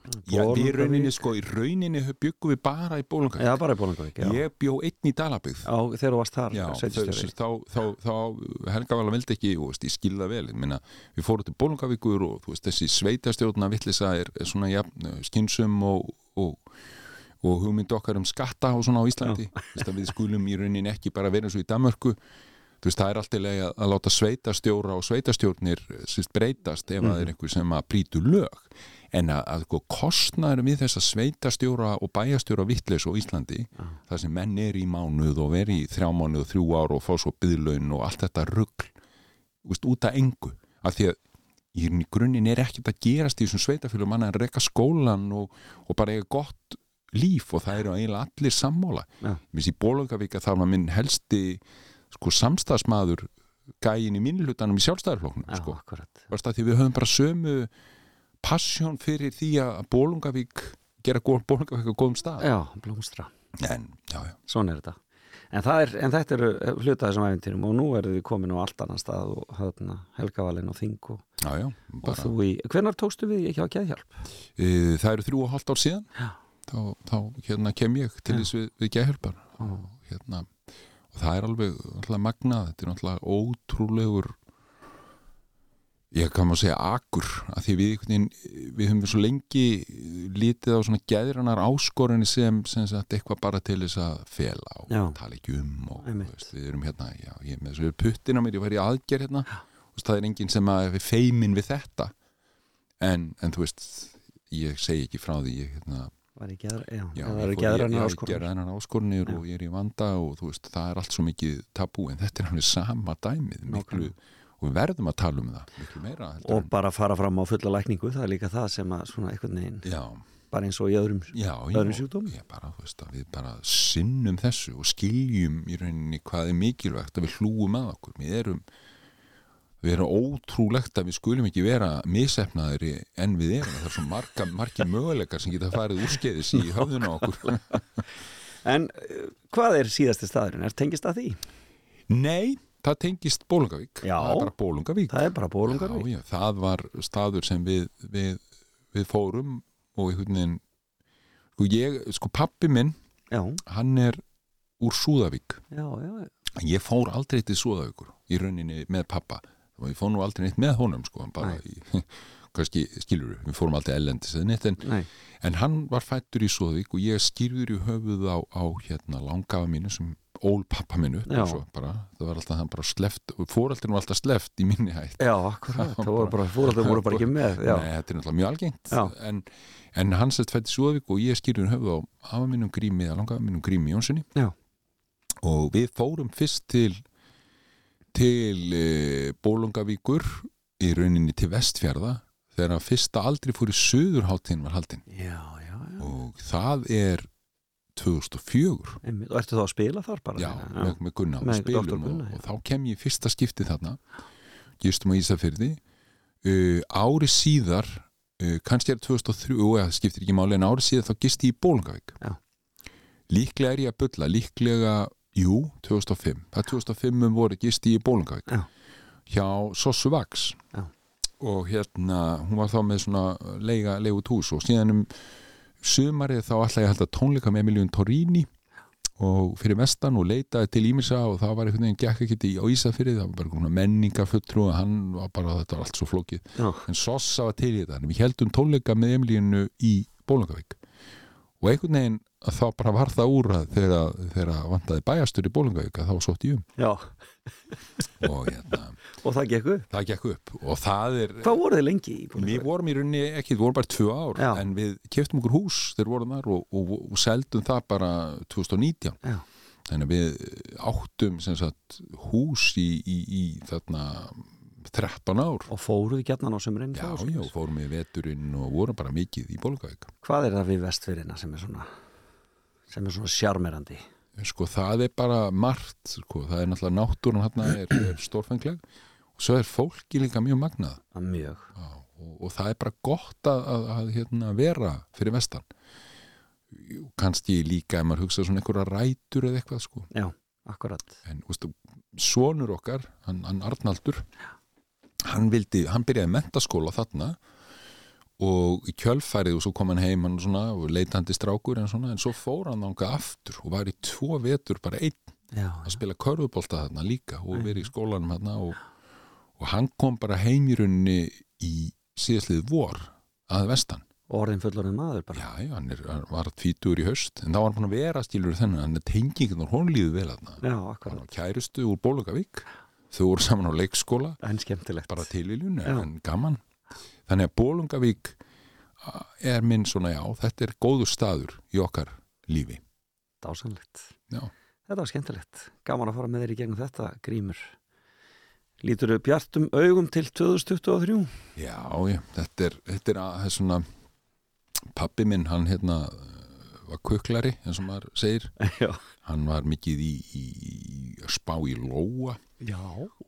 Já, við Bolungarvík. rauninni sko, í rauninni byggum við bara í Bólungavík Já, bara í Bólangavík, já. Ég bjó einn í Dalabygð Já, þegar þú varst þar, Já, þau, sveitistjóri. þá, þá, þá Helga Vala vildi ekki, þú veist, ég skilða vel. Ég minna, við fórum til Bólungavíkur og veist, þessi sveitastjórna vittlisa er, er svona jafn, skinsum og, og, og hugmynd okkar um skatta og svona á Íslandi. Veist, að við skulum í rauninni ekki bara vera eins og í Danmörku. Þú veist, það er alltaf leið að, að láta sveitastjóra og sveitastjórnir sérst, breytast ef að það er einhver sem að brýtu lög en að, að sko, kostnaður við þess að sveitastjóra og bæjastjóra vittleis á Íslandi þar sem menn er í mánuð og veri í þrjá mánuð og þrjú ár og fá svo byðlaun og allt þetta veist, út af engu af því að í grunninn er ekkert að gerast í þessum sveitafélum manna að reka skólan og, og bara eiga gott líf og það eru eiginlega allir sammála Já. Mér í Bólungavík að það var minn helsti sko samstagsmaður gæin í minnlutanum í sjálfstæðarflóknum Já, sko. Varst að því við höfum bara sömu passjón fyrir því að Bólungavík gera góð, Bólungavík á góðum stað Já, blómstra. Svona er þetta. En, er, en þetta eru hluta þessum ævintýrum og nú eru við komin á allt annan stað og hérna, Helgavalinn og Þing og, já, já og þú í... Hvenær tókstu við ekki á geðhjálp? e, Það eru þrjú og hálft ár síðan Já. þá, þá hérna kem ég til þess við, við gæhjálpar og, hérna, og það er alveg magnað, þetta er alltaf ótrúlegur ég kann maður segja akur að því við, við höfum svo lengi lítið á svona geðranar áskorunni sem, sem sagt, eitthvað bara til þess að fela og Já. tala ekki um og veist, við erum hérna, já, ég með þessu puttin á mér, ég var í aðgerð hérna og það er enginn sem að feimin við þetta en, en þú veist ég segi ekki frá því ég, hérna, Var. Já, Já, hennar áskorunir Já. og ég er í vanda og þú veist, það er allt svo mikið tabú en þetta er alveg sama dæmið miklu, og við verðum að tala um það meira Og bara fara fram á fulla lækningu, það er líka það sem að svona en, já, bara eins og í öðrum... já, Öðrum já, sjúkdómum? ég bara, veist, við bara sinnum þessu og skiljum í rauninni hvað er mikilvægt að við hlúum að okkur við erum við erum ótrúlegt að við skulum ekki vera misefnaðri en við erum það er svo marga, margir möguleikar sem geta farið úrskeiðis í höfðuna á okkur En uh, hvað er síðasti staðurinn? Er tengist að því? Nei, það tengist Bólungavík Já. það er bara Bólungavík Það bara bólungarvík. já, já, það var staður sem við, við, við fórum og veginn sko ég, sko pappi minn Já, hann er úr Súðavík. Já, já, já. ég fór aldrei til Súðavíkur í rauninni með pappa og ég fór nú aldrei neitt með honum sko, bara í, kannski skilur við fórum aldrei ellendis en, en hann var fættur í Súðavík og ég skýrður í höfuð á, á hérna langafa mínu sem ól pappa minu Já. bara, það var alltaf bara sleft og fóraldinu var alltaf sleft í minni hætt. Það voru bara, ekki með. Já, Nei, þetta er náttúrulega mjög algengt en, en hann sett fætti Súðavík og ég skýrður í höfuð á afa mínum grími eða langafa mínum grími Jónssoni og við fórum fyrst til til e, Bólungavíkur í rauninni til Vestfjarða þegar að fyrsta aldrei fór í Suðurháttin var haldin já, já, já. og það er 2004 Einmitt. Og ertu þá að spila þar bara? já, með, með Gunna og spilum og, Gunna, já. og þá kem ég fyrsta skipti þarna gistum á Ísafyrði uh, ári síðar uh, kannski er 2003 og það skiptir ekki máli en ári síðar þá gisti ég í Bólungavík líklega er ég að bulla líklega, jú, 2005 það er 2005 um voru gisti ég í Bólungavík Já. hjá Sossu Vax Já. og hérna hún var þá með svona leiga leigut hús og síðan um sumarið þá ætla ég að halda tónleika með Emiljón Torini og fyrir vestan og leitaði til Ímisa og það var einhvern veginn gekk ekkert í Ísafyrði það var bara einhvern menningarfulltrú og hann var bara þetta var allt svo flókið Já. en Sossa var til í þetta en við heldum tónleika með Emilínu í Bólungavík og einhvern veginn þá bara var það úr að þegar, þegar vantaði bæjastur í Bólungavík að þá sótt í um og hérna, og það gekk upp. það gekk upp og það er Hvað voru þið lengi í búin? Við vorum í rauninni ekki, við vorum bara tvö ár Já. en við keftum okkur hús þegar vorum þar og, og, og seldum það bara 2019 Já. þannig að við áttum sagt, hús í, í, í þarna 13 ár Og fóruð gætnan á sömurinn? Já, já, fórum við veturinn og vorum bara mikið í Bólgavík Hvað er það við vestfyrirna sem er svona sem er svona sjarmerandi? sko það er bara margt sko, það er náttúrulega náttúrun hérna er, er stórfengleg og svo er fólki líka mjög magnað Að mjög. Já, og, og það er bara gott að, að, að hérna, vera fyrir vestan kannski líka ef maður hugsa svona einhverja rætur eða eitthvað sko Já, akkurat. en veistu, sonur okkar, hann, hann Arnaldur hann vildi, hann byrjaði mentaskóla þarna og í kjölfærið og svo kom hann heim hann svona, og leitandi strákur en, svona, en svo fór hann ánga aftur og var í tvo vetur bara einn Já, að spila körfubólta þarna líka og verið í skólanum þarna og, og hann kom bara heim í síðastlið vor að vestan. Og orðin fullorðin maður bara. já, já, hann, er, hann var tvítur í höst en þá var hann að vera stílur þennan hann er tengingin og hún líður vel Já, hann akkurat. var kærustu úr Bólugavík þau voru saman á leikskóla bara tilíljun Já. en gaman þannig að Bólungavík er minn svona já, þetta er góður staður í okkar lífi Dásanlegt. já, Þetta var skemmtilegt. Gaman að fara með þér í gegnum þetta, grímur. Lítur þau bjartum augum til 2023? já, já þetta er, þetta er, að, það er svona pappi minn, hann hérna var kuklari, eins og maður segir. Já. hann var mikið í, í, í að spá í lóa. Já.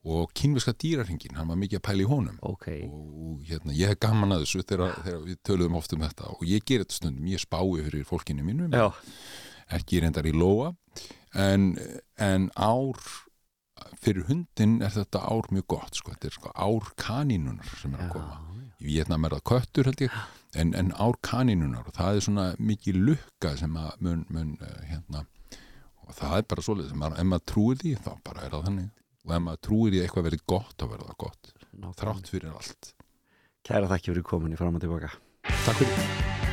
og kynviska dýrarhingin, hann var mikið að pæla í honum. Ok. og hérna, ég hef gaman að þessu þegar, þegar við töluðum oft um þetta. Og ég ger þetta stundum, ég spái fyrir fólkinu mínum, Já. ekki reyndar í lóa. En, en ár fyrir hundin er þetta ár mjög gott sko, þetta er sko ár kanínunar sem er að koma. í Vietnam er það köttur held ég en, en ár kanínunar og það er svona mikið lukka sem að mun, mun uh, hérna og það er bara svoleiðis, ef maður, ef maður trúir því þá bara er það þannig. Og ef maður trúir því eitthvað verið gott þá verður það gott. Þrátt fyrir allt. Kæra þakki fyrir komin í fram og tilbaka. Takk fyrir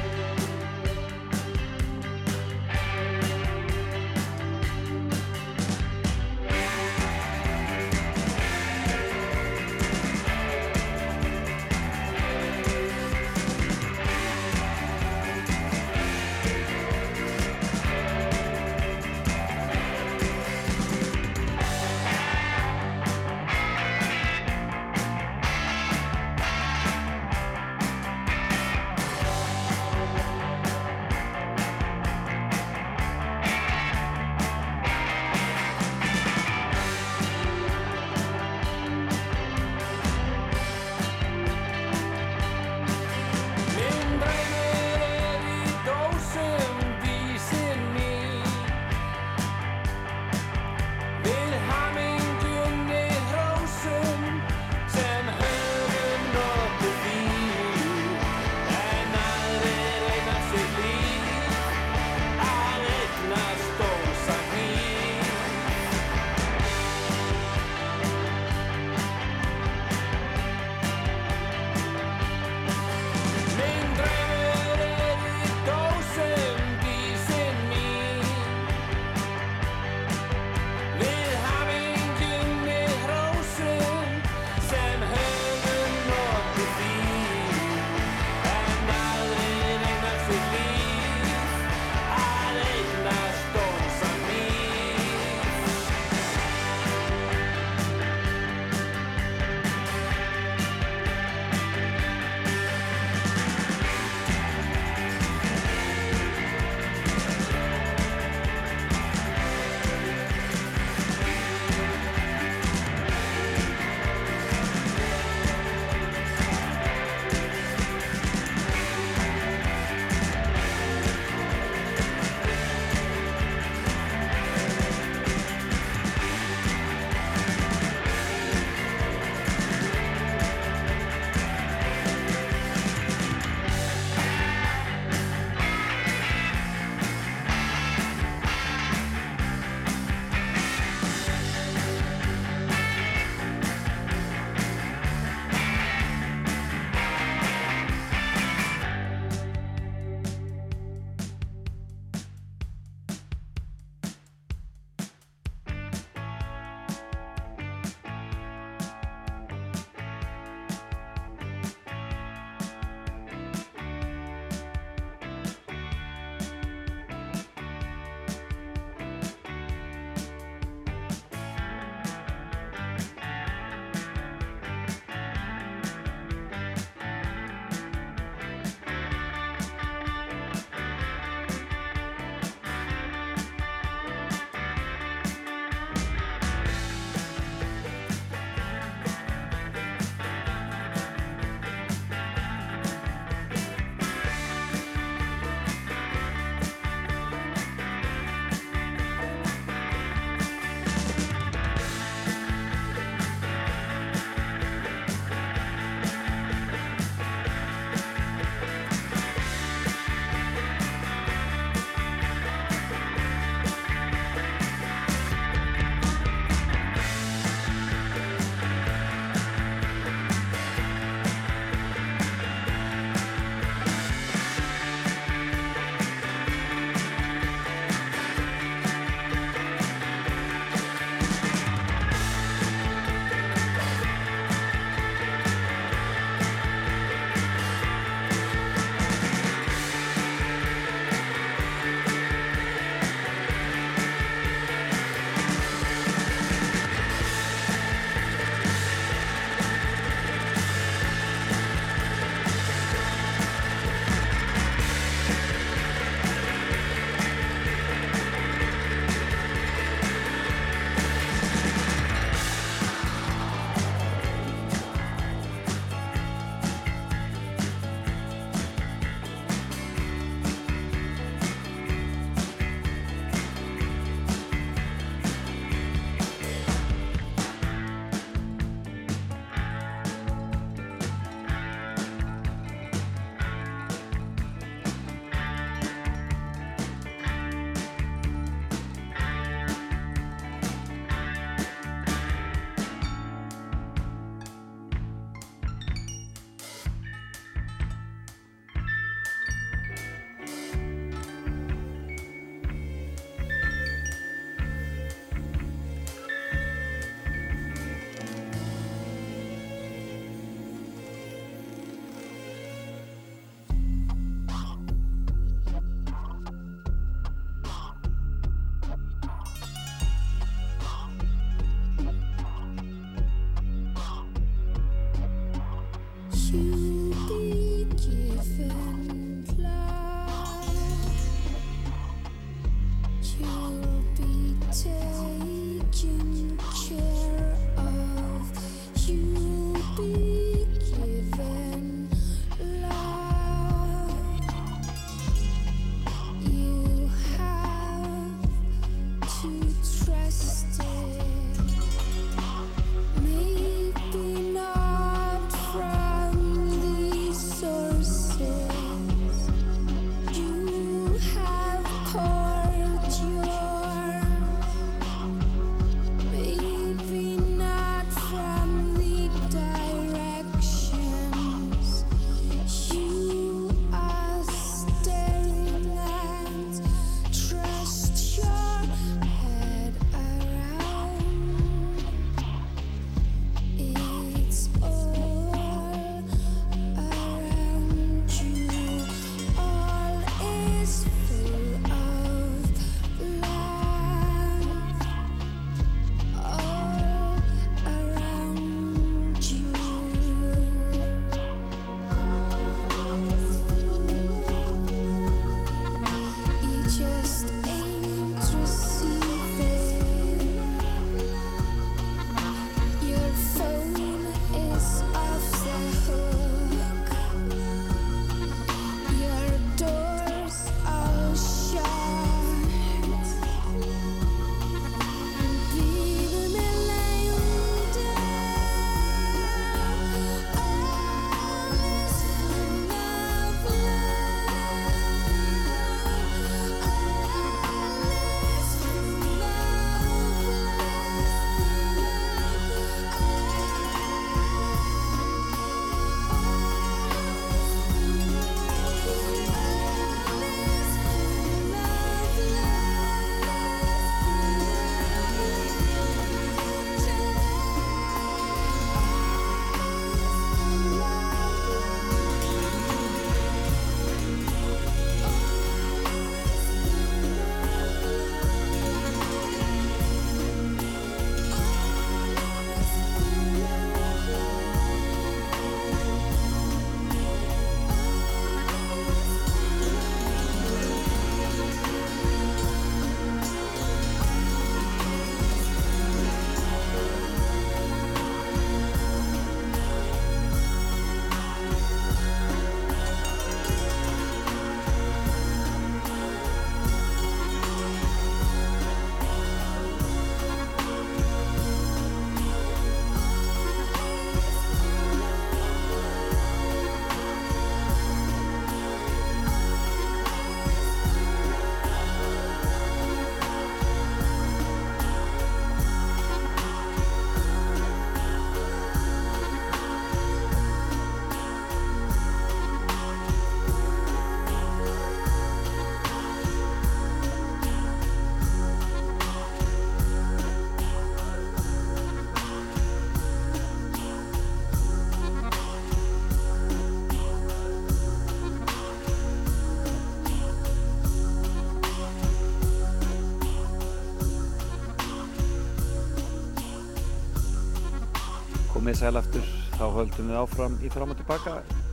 komið sæl aftur, þá höldum við áfram í fram og tilbaka.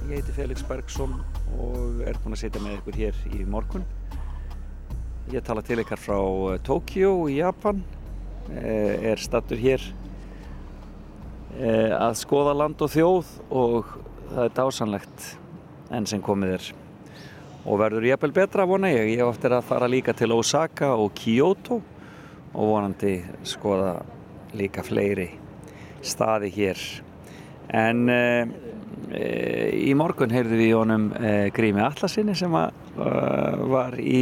Ég heiti Felix Bergsson og er búinn að sitja með ykkur hér í morgun. Ég tala til ykkar frá eh, Tokyo í Japan, eh, er stattur hér eh, að skoða land og þjóð og það er dásanlegt enn sem komið er. Og verður jafnvel betra vona ég, ég hef eftir að fara líka til Osaka og Kyoto og vonandi skoða líka fleiri staði hér. En uh, í morgun heyrðu við í honum uh, Grími Atlasinni sem að, uh, var í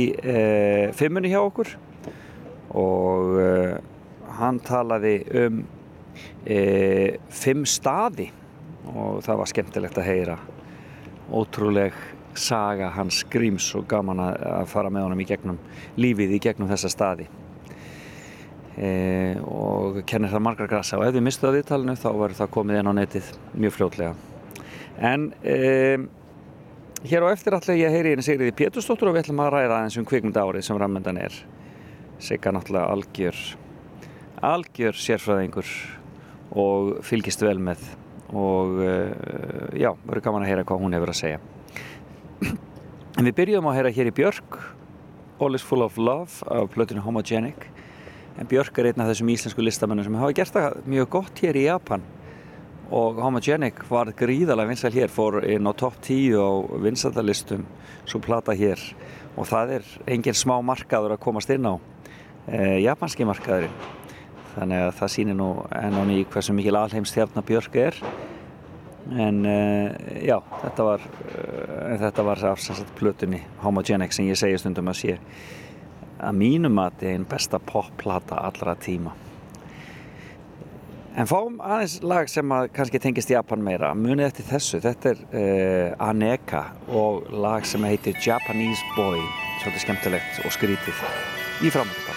fimmunni hjá okkur. Og hann talaði um fimm staði. Og það var skemmtilegt að heyra ótrúleg saga hans Gríms og gaman að fara með honum í gegnum lífið í gegnum þessa staði e, og kennir það margar grasa. Og ef þið mistu það viðtalinu þá verður það komið inn á netið mjög fljótlega. En e, hér á eftir ætla ég að heyri einu Sigriði Pétursdóttur og við ætlum að ræða aðeins um kvikmynda árið sem ramöndan er. Sigga náttúrulega algjör algjör sérfræðingur og fylgist vel með. Og e, já, verður gaman að heyra hvað hún hefur að segja. En við byrjum að heyra hér í Björk All is full of love af plötinu Homogenic en Björk er einn af þessum íslensku listamennum sem hafa gert það mjög gott hér í Japan. Og Homogenic var gríðalega vinsæl hér, fór inn á topp 10 á vinsældalistum svo plata hér. Og það er engin smá markaður að komast inn á e, japanski markaðurinn. Þannig að það sýnir nú enn á ný hversu mikil alheimstjarnar Björk er. En uh, já, þetta var uh, þetta var af sem sagt plötunni Homogenic sem ég segi stundum að sé að mínum mati einn besta popplata allra tíma. En fáum aðeins lag sem að kannski tengist Japan meira. Munið eftir þessu, þetta er uh, Aneka og lag sem heitir Japanese Boy. Svolítið skemmtilegt og skrítið í framhættu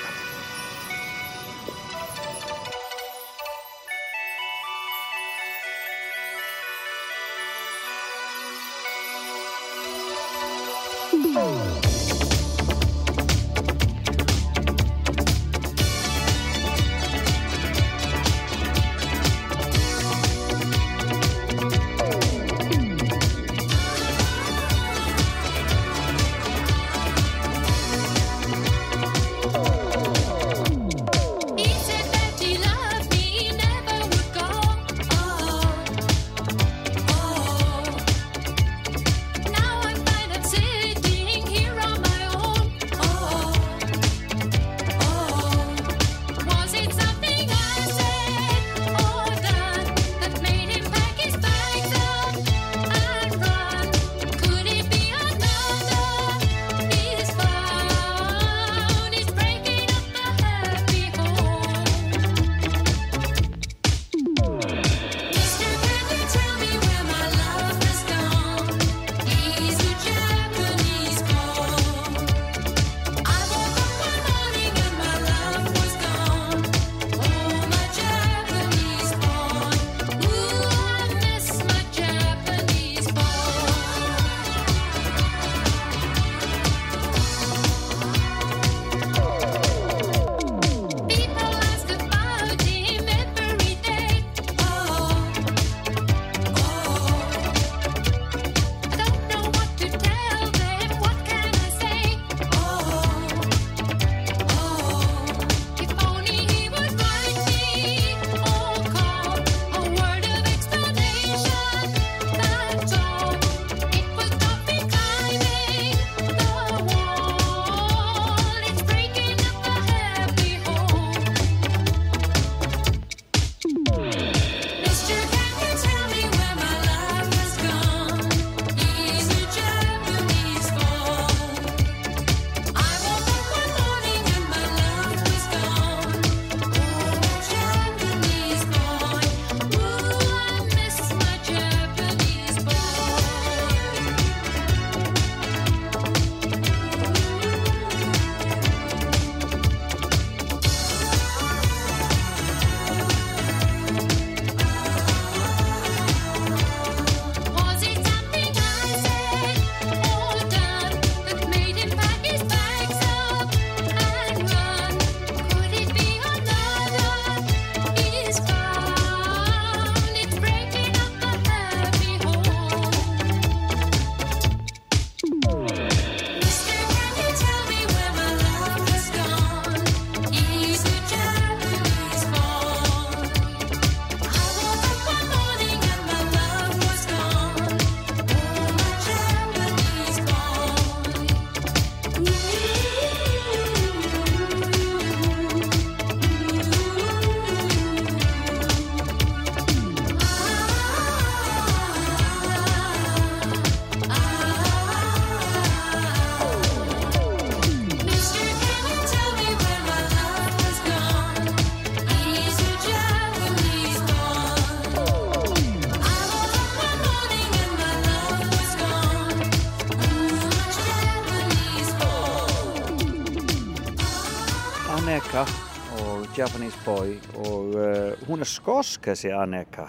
Japanese Boy og uh, hún er skosk þessi Aneka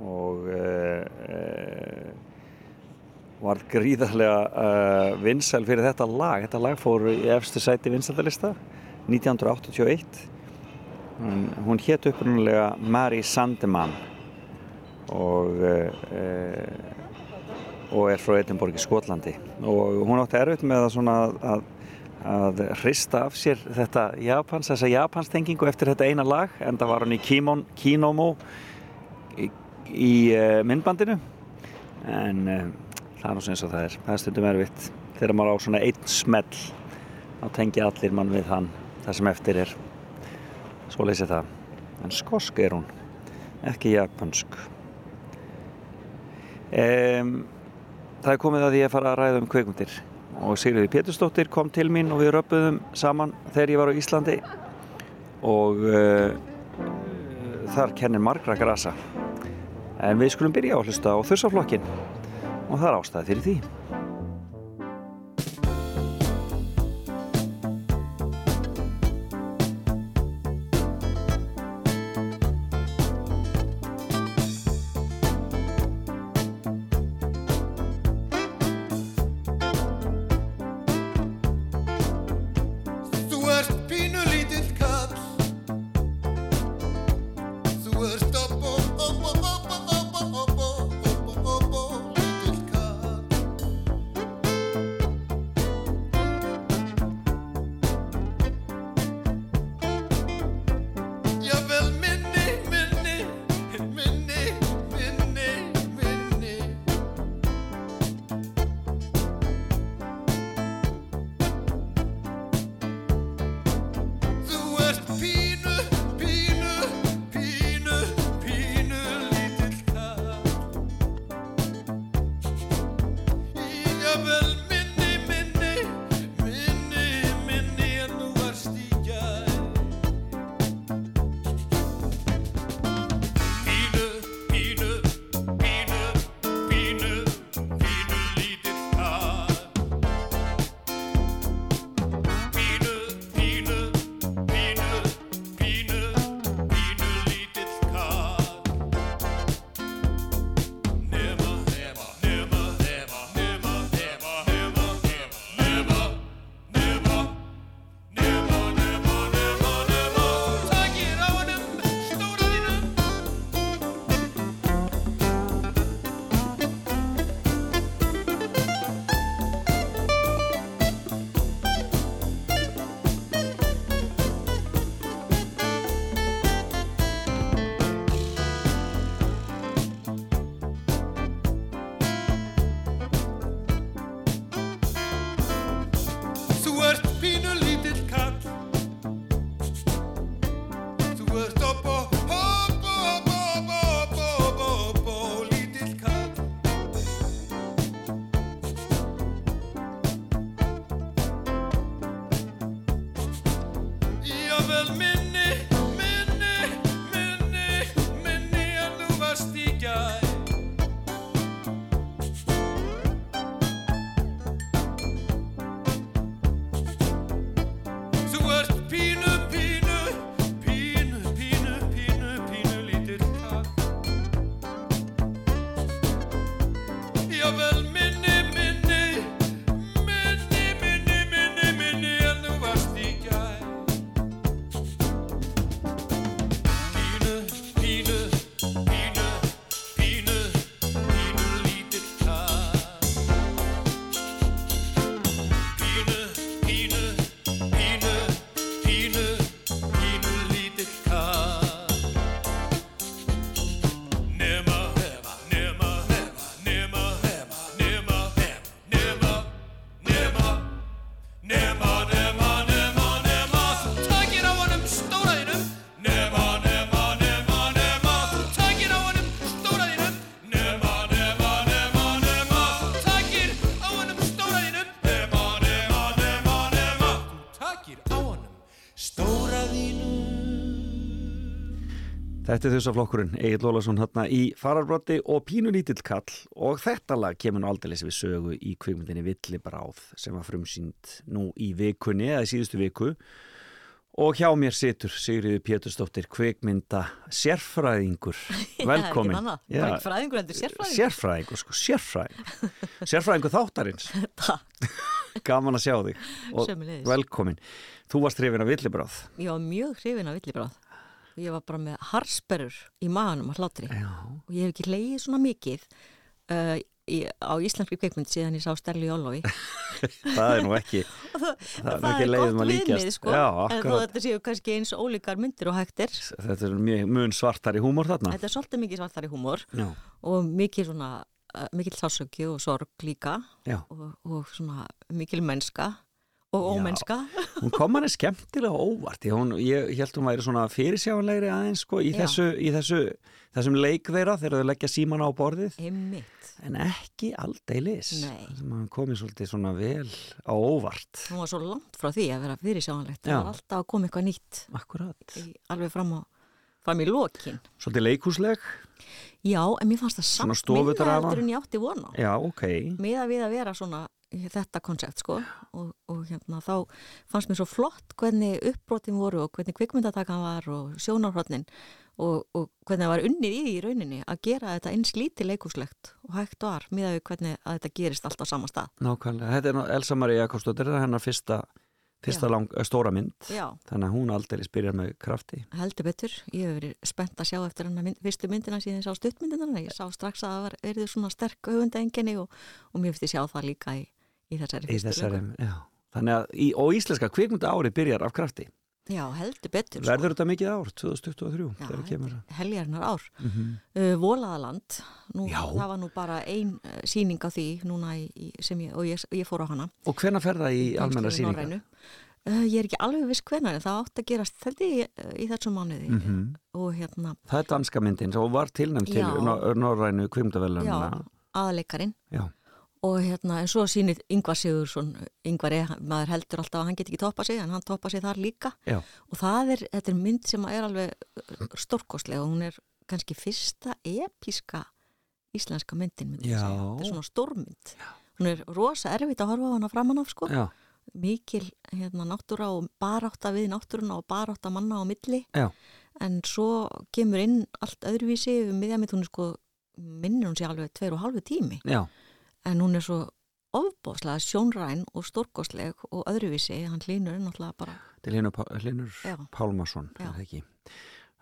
og uh, var gríðarlega vinsæl fyrir þetta lag. Þetta lag fór í efstu sæti vinsældalista 1981 hún, hún hétt upprunalega Mary Sandeman og og er frá Edinborg í Skotlandi. Og hún átti erfitt með að að, að hrista af sér þetta Japans, þessa Japanstengingu eftir þetta eina lag en það var hann í Kimon, Kinomo í, í uh, myndbandinu. En uh, það er sem eins og það er. Það er stundum erfitt. Þegar maður á svona einn smell þá tengja allir mann við hann það sem eftir er. Svo leysi það. En skosk er hún ekki japansk. Um, það er komið að að fara að ræða um kveikmyndir og Sigriði Pétursdóttir kom til mín og við röppuðum saman þegar ég var á Íslandi. Og uh, þar kennir margra grasa. En við skulum byrja á að hlusta á þursaflokkin og það er ástæði fyrir því Þetta er þessaflokkurinn, Egil Lólasson hérna í fararbrotti og pínu lítill kall og þetta lag kemur nú aldrei við sögu í kvikmyndinni Villibráð sem var frumsýnd nú í vikunni eða í síðustu viku Og hjá mér situr Sigriði Pétursdóttir, kvikmynda sérfræðingur. Velkomin. Já, ekki fræðingur, heldur sérfræðingur. Sérfræðingur, sko, sérfræðingur. sérfræðingur þáttarins. Takk. Gaman að sjá þig. Og Sömuleiðis. velkomin. Þú varst hrifin af villibráð. Var mjög hrifin af villibráð. Ég var bara með harsperur í maganum að hlátri. Já. Og ég hef ekki leiðið svona mikið uh, í, á íslenski kveikmynd síðan ég sá Stelli Jólofi. Það er nú ekki, það, það er ekki leiðum að líkjast. sko. Já, En þó þetta séu kannski eins ólíkar myndir og hægtir. Þetta er mjög mun svartari húmor þarna. Þetta er svolítið mikið svartari húmor Já. og mikið svona, uh, mikil sásöki og sorg líka og, og svona mikil mennska og ómennska. Hún kom hann skemmtilega óvart. Hún, ég held hún væri svona fyrirsjáanlegri aðeins sko, í, þessu, í þessu, þessum leik þeirra þegar þau leggja síman á borðið. Einmitt. En ekki aldeilis. Nei. Hann komið svolítið svona vel á óvart. Hún var svo langt frá því að vera fyrirsjáanlegt. Já. Það var alltaf að koma eitthvað nýtt Akkurat. í, alveg fram, á, fram í lokin. Svolítið leikhúsleg. Já, en mér fannst það samt stofudrama. heldur en ég átti vona. Já, ok. Miða við að vera svona þetta koncept sko og, og hérna þá fannst mér svo flott hvernig uppbrotin voru og hvernig kvikmyndatakan var og sjónarhotnin og, og hvernig það var unnið í í rauninni að gera þetta eins lítið leikúslegt og hægt var miða við hvernig að þetta gerist allt á sama stað. Nákvæmlega. Þetta er Elsa Maria Jakobsdóttir, þetta er hennar fyrsta, fyrsta lang, eh, stóra mynd. Já, Þannig að hún aldrei spyrjar með krafti. heldur betur. Ég hef verið spennt að sjá eftir hennar mynd, fyrstu myndina síðan ég sá stuttmyndina. Ég sá strax að það var verið svona sterk höfundaenginni og, og mér finnst ég sjá það líka í, í þessari Í þessari, að, í, og íslenska kvikmynda ári byrjar af krafti. Já, heldur betur. Verður þetta mikið ár, 2023, Já, þegar kemur það? heljarinnar ár. Mhm. uh, Volaðaland, nú, það var nú bara ein uh, sýning á því í, ég, og ég, ég fór á hana. Og hvenær fer það í almenna? Norrænu. Uh, ég er ekki alveg viss hvenar en það átt að gerast þetta í, í þessum mánuði Mhm. og hérna, Það er danska myndin sem var tilnæmt til Norrænu já, kvimdavelunina. aðaleikarin Já. Og hérna, en svo sýnir Yngvar Sigursson, Yngvar er, maður heldur alltaf að hann get ekki toppa sig, en hann toppa sig þar líka Já. og það er, þetta er mynd sem er alveg stórkostlega og hún er kannski fyrsta episka íslenska myndin, myndi ég Já. segja. Þetta er svona stórmynd. Hún er rosa erfitt að horfa á hana framan af, sko. Já, Mikil hérna, náttúra og barátta við náttúruna og barátta manna á milli. já, En svo kemur inn allt öðruvísi við miðjamitt, hún er sko, minnir hún sér alveg tveir og halvu tími. já, En hún er svo ofbóðslega sjónræn og stórkostleg og öðruvísi. Hann hlýnur er náttúrulega bara, til Já. Pálmarsson, Já. er það ekki.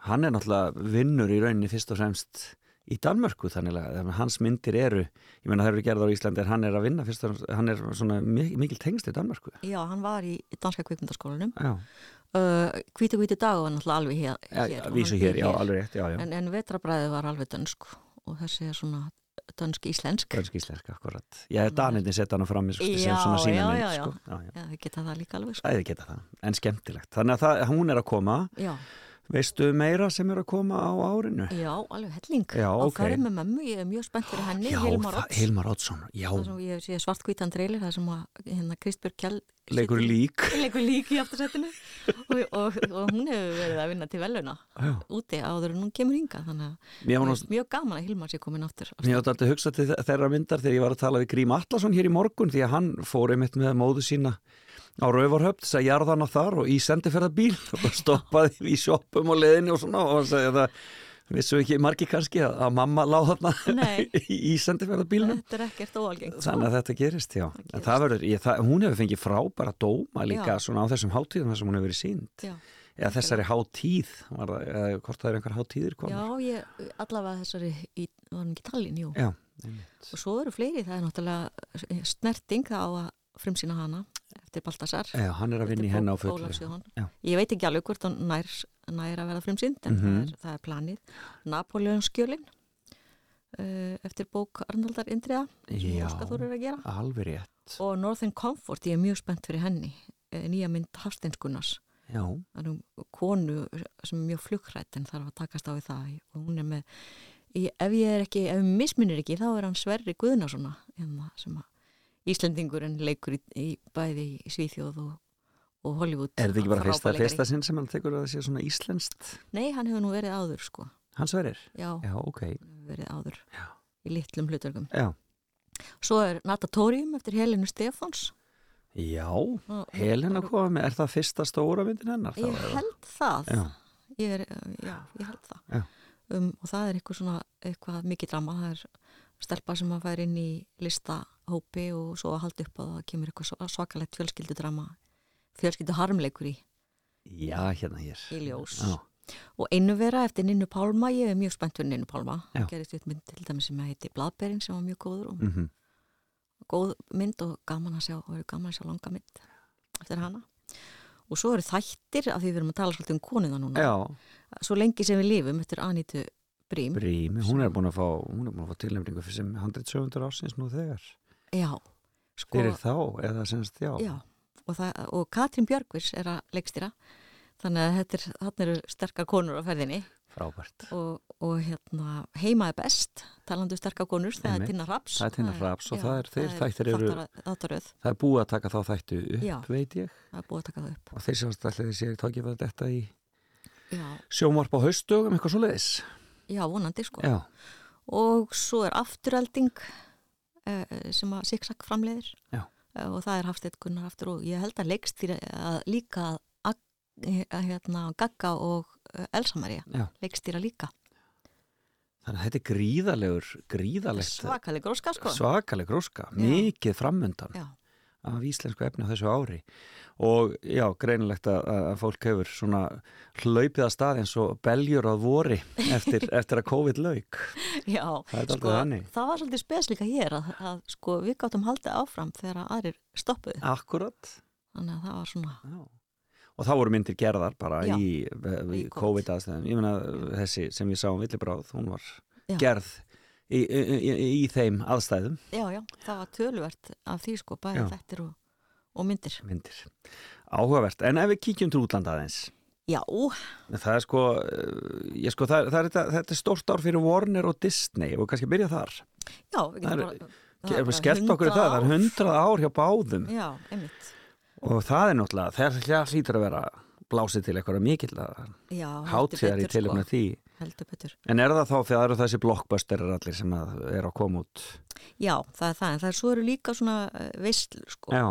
Hann er náttúrulega vinnur í rauninni fyrst og fremst í Danmörku þannig að hans myndir eru, ég meina það eru gerð á Íslandi en hann er að vinna fyrst og fremst, hann er svona mi- mikil tengst í Danmörku. já, hann var í danska kvikmyndaskólanum. Já, Uh, hvíti hvíti dag var náttúrulega alveg hér. já, hér hann hér, býr já, rétt, já, já. En, en vetrabræði var alveg dönsk og þessi er svona dönsk-íslensk. Grönsk íslenska, akkurat. Já, Danindin setja hann fram í sko, sem Já, já, mynd, já, já. sko. Já, já. Þau geta það líka alveg sko. Æði geta það, en skemmtilegt. Þannig að það, hún er að koma, Já, veistu meira sem er að koma á árinu? já, alveg helling. Já, Á ok. ferð með mömmu, ég er mjög spennt fyrir henni, Já, Hilmar það- Odds. Hilmar Oddsson, já, Það sem ég sé svartkvítan dreilir, það sem að hérna Kristbjörg Kjell leikur lík. leikur lík í aftursettinu og, og, og hún hefur verið að vinna til veluna Já. úti áður en hún kemur hinga þannig að nú finnst mjög gaman að Hilmar sé komin aftur Mér átti alltaf að hugsa til þeirra myndar þegar ég var að tala við Grím Atlasson hér í morgun því að hann fór einmitt með móðu sína á Rauvarhöfn, þess að jarða hana þar og í sendiferðabíl og stoppaði í sjoppum og leðinni og svona og að það vissu ekki margi kannski að, að mamma láð þarna í sendiferðabílnum. Þetta er ekkert óalgengt þannig að þetta gerist, já. En það verður, ég, það, hún hefur fengið frábæra dóma líka Já. svona á þessum hátíðum þar sem hún hefur verið sínd Já, eða þessari hátíð var, það- eða hvort það er einhver hátíðir já komar ég, allavega þessari í, var hann ekki Tallinn, jú. Já, einmitt. og svo eru fleiri, það er náttúrulega snerting þá að frumsýna hana eftir Baltasar. Já, hann er að vinna í henni á fullu. Ég veit ekki alveg hvort hann nær, nær að vera frumsýnd en Mhm. það, er, það er planið. Napoleonskjölin uh, eftir bók Arnaldar Indriða sem Já. Óskaþór er að gera. alveg rétt. Og Northern Comfort, ég er mjög spennt fyrir henni eh, nýja mynd Hafsteins Gunnars. Já, það er um konu sem er mjög flugrætt en þarf að takast á við það. Og hún er með ef ég er ekki, ef ég mismunir ekki þá er hann Sverri Guðnarssona hérna, sem að Íslendingurinn leikur í, í bæði í Svíþjóð og, og Hollywood Er þetta ekki bara fyrsta, fyrsta sinn sem hann tekur að það sé svona íslenskt? Nei, hann hefur nú verið áður sko Hans verir? Já, Já, ok. hann hefur verið áður Já. í litlum hlutverkum Já, Svo er Natatorium eftir Helenu Stefáns Já, Helena komið er það fyrsta stóra myndin hennar? Ég held það. Já. Ég er, já, ég held það. Um, og það er eitthvað svona, eitthvað mikið drama. Það er stelpa sem að færa inn í listahópi og svo að halda upp að það kemur eitthvað sva- svakalegt fjölskyldudrama, fjölskyldu harmleikur í, Já, hérna hér. í ljós. Já, Og einu vera eftir Ninnu Pálma, ég er mjög spennt fyrir Ninnu Pálma. Gerist upp mynd til dæmis sem heiti Bladberinn sem var mjög góður og mhm, góð mynd og gaman að sjá, og er gaman að sjá langa mynd eftir hana. Og svo eru þættir, af því við erum að tala svolítið um konuna núna. já Svo lengi sem við lifum eftir Anítu Brím. Brím, hún er búin að fá, er fá tilnefningu fyrir sem 100-700 ásins nú þegar. Já, sko, Fyrir þá, eða semst, já. já. Og, það, og Katrín Björgvins er að leikstýra. Þannig að þetta er, þarna eru sterkar konur á ferðinni Frábært. og, og hérna, heima er best, talandu sterkar konur, það Einmitt. er Tinna Raps. Það er Tinna Raps og það er- þeir þættir eru- Það er búið að taka þá þættu upp, Já. veit ég. það er búið að taka það upp. Og þeir sem stæðlega sér tókið að þetta í Já, sjónvarp á haustugum, eitthvað svo leiðis. já vonandi sko. Já, Og svo er afturölding uh, sem að Siksak framleiðir. Já. Eh, og það er Hafsteinn Gunnar aftur og ég held að leikstýra að líka að, að hérna, Gagga og eh, Elsa Maria já. leikstýra líka. Þannig að þetta er gríðalegur, gríðalegt, Svakalig gróska sko. svakaleg gróska, mikið framundan Já, af íslensku efni á þessu ári. Og já, greinilegt að, að fólk hefur svona hlaupið að stað eins og beljur á vori eftir, eftir að COVID lauk. já Það sko, það var svolítið spes líka hér að, að sko, við gáttum haldið áfram þegar aðrir stoppuðu. Akkurat. Þannig að það var svona, Já. Og þá voru myndir gerðar bara Já. í, í COVID. Aðstæðum. Ég meina þessi sem við sáum villibráð, hún var Já. gerð í, í, í, þeim aðstæðum já, já, það var töluvert af því sko, bæði þettir og, og myndir. myndir. Áhugavert. En ef við kíkjum til útlanda aðeins, Já, það er sko, eh, ég sko, það, það er, þetta, þetta er stórt ár fyrir Warner og Disney og kannski byrja þar. já, við getum bara... skellt okkur í 100 það, það er hundrað ár hjá báðum Já, einmitt. og það er náttúrulega, það hlýtur að vera blásið til eitthvað heldur hátíðar í tilum sko. því. Heldur betur. En er það þá þegar það eru þessi blockbusterir allir sem að er að koma út? Já, það er það, en það er svo eru líka svona veistlur, sko. Já,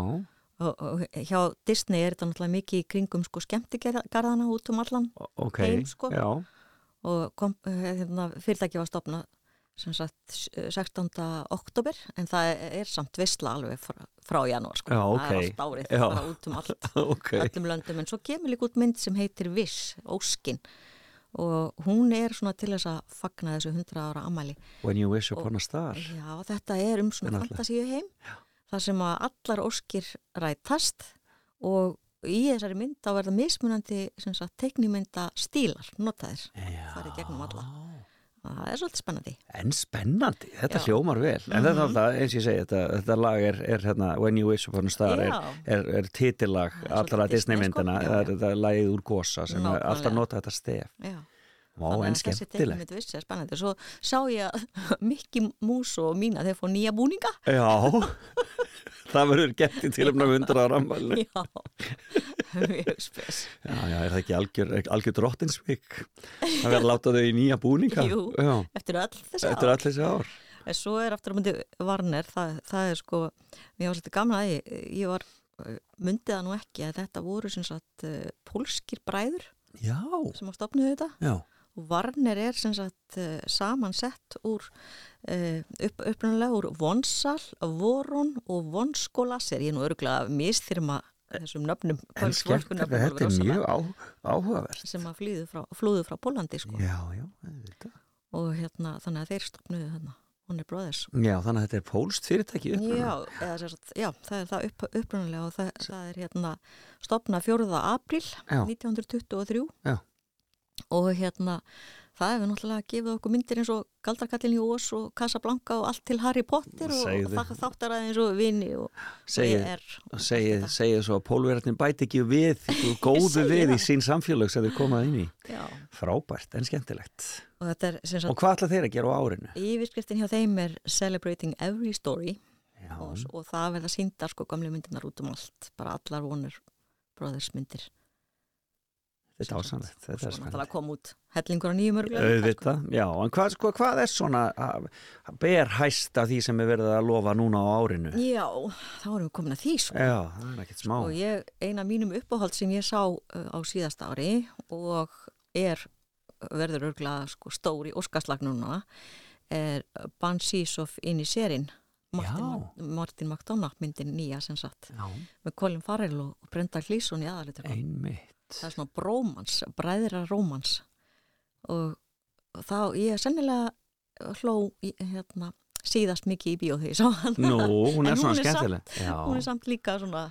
Og, og hjá Disney er þetta náttúrulega mikið í kringum, sko, skemmtigarðana út um allan o- ok. Heim, sko. Já, og kom, eh, hérna, fyrirtæki var stopnað sem sagt 16. oktober, en það er samt veistla alveg frá, frá janúar, sko. Já, Það ok. er allt árið, Já. bara út um allt. ok. öllum löndum, en svo kemur líka út mynd sem heitir Viss, Óskin og hún er svona til þess að fagna þessu 100 ára amæli When you wish upon a star. Já, þetta er um svona fantasíu heim þar sem að allar óskir rætast og í þessari mynd þá verða mismunandi teiknimynda stílar notaðir, Já. farið gegnum alla það er svolítið spennandi En spennandi, þetta Já. hljómar vel. En þetta er alltaf, eins og ég segi, þetta, þetta lag er, er hérna, When you wish upon a star, er, er, er titillag allra Disney, sko. Já, Það er lagið úr Gosa sem alltaf nota þetta stef. Já. Vá, en skemmtilegt. vissi spennandi svo sá ég Mikki Mús og Mína þeir fór nýja búninga Já, það verður gett í tilumna 100 ára ammælinu. Já, mjög spes Já, já, er það ekki algjör, algjör drottinsvík að vera að láta þau í nýja búninga? Jú. Já, Eftir öll þessi eftir ár allir þessi ár. En svo er aftur á myndi Varner, það, það er sko, mér var svolítið gaman að ég, ég var, myndið það nú ekki að þetta voru sem sagt uh, pólskir bræður Já, sem að stopnuðu þetta já, og Varner er sem sagt uh, samansett úr uh, upp, upprunalega úr Vonsal, Voron og Vonskolasir, ég er nú örgulega misþyrma þessum nöfnum en skemmtilegt, nöfnum þetta er mjög á, áhugavert. sem að flýðu frá, flúðu frá Pólandi sko Já, já, þetta. og hérna þannig að þeir stopnuðu þarna, hún er bróðis Já, þannig að þetta er pólst fyrirtæki upprunalega. Já, já, það er það upp, upprunalega og það, það er hérna stopna 4. apríl Já. 1923 Já. Og hérna það hefur náttúrulega gefið okkur myndir eins og Galdrakallin í Ós og Casablanca og allt til Harry Potter og, og þáttar aðeins og Vini og, og er og segið, svo að pólverðarnir bæti ekki við góðu Segi við í sín samfélag sem þau komað inn í. Já, frábært en skemmtilegt. Og er og hvað ætla þeir að gera á árinu? yfirskriftin hjá þeim er Celebrating Every Story. Og, og það verða síndar sko gamle myndinar út um allt bara allar vonur bróðursmyndir þetta er dásanlegt, þetta er Svo spennandi. náttúrulega kom út hellingur á nýjum örgulega Auðvitað, já, en hvað, sko, hvað er svona að- að ber hæst af því sem er verið að lofa núna á árinu? Já, þá erum við komin að því sko. Já, það er ekkert smá. og ég, eina mínum uppáhald sem ég sá uh, á síðasta ári og er verður örgulega sko, stór í Óskarslagnuna er Banshees of Inisherin Martin. Martin McDonagh myndin nýja sem sagt Já, með Colin Farrell og Brenda Gleeson í aðalitur einmitt. Það er svona brómans, bræðra rómans. Og, og þá ég sennilega hló hérna, síðast mikið í bíó þegar ég sá hann Nú, hún er svona skemmtileg. Hún er samt líka svona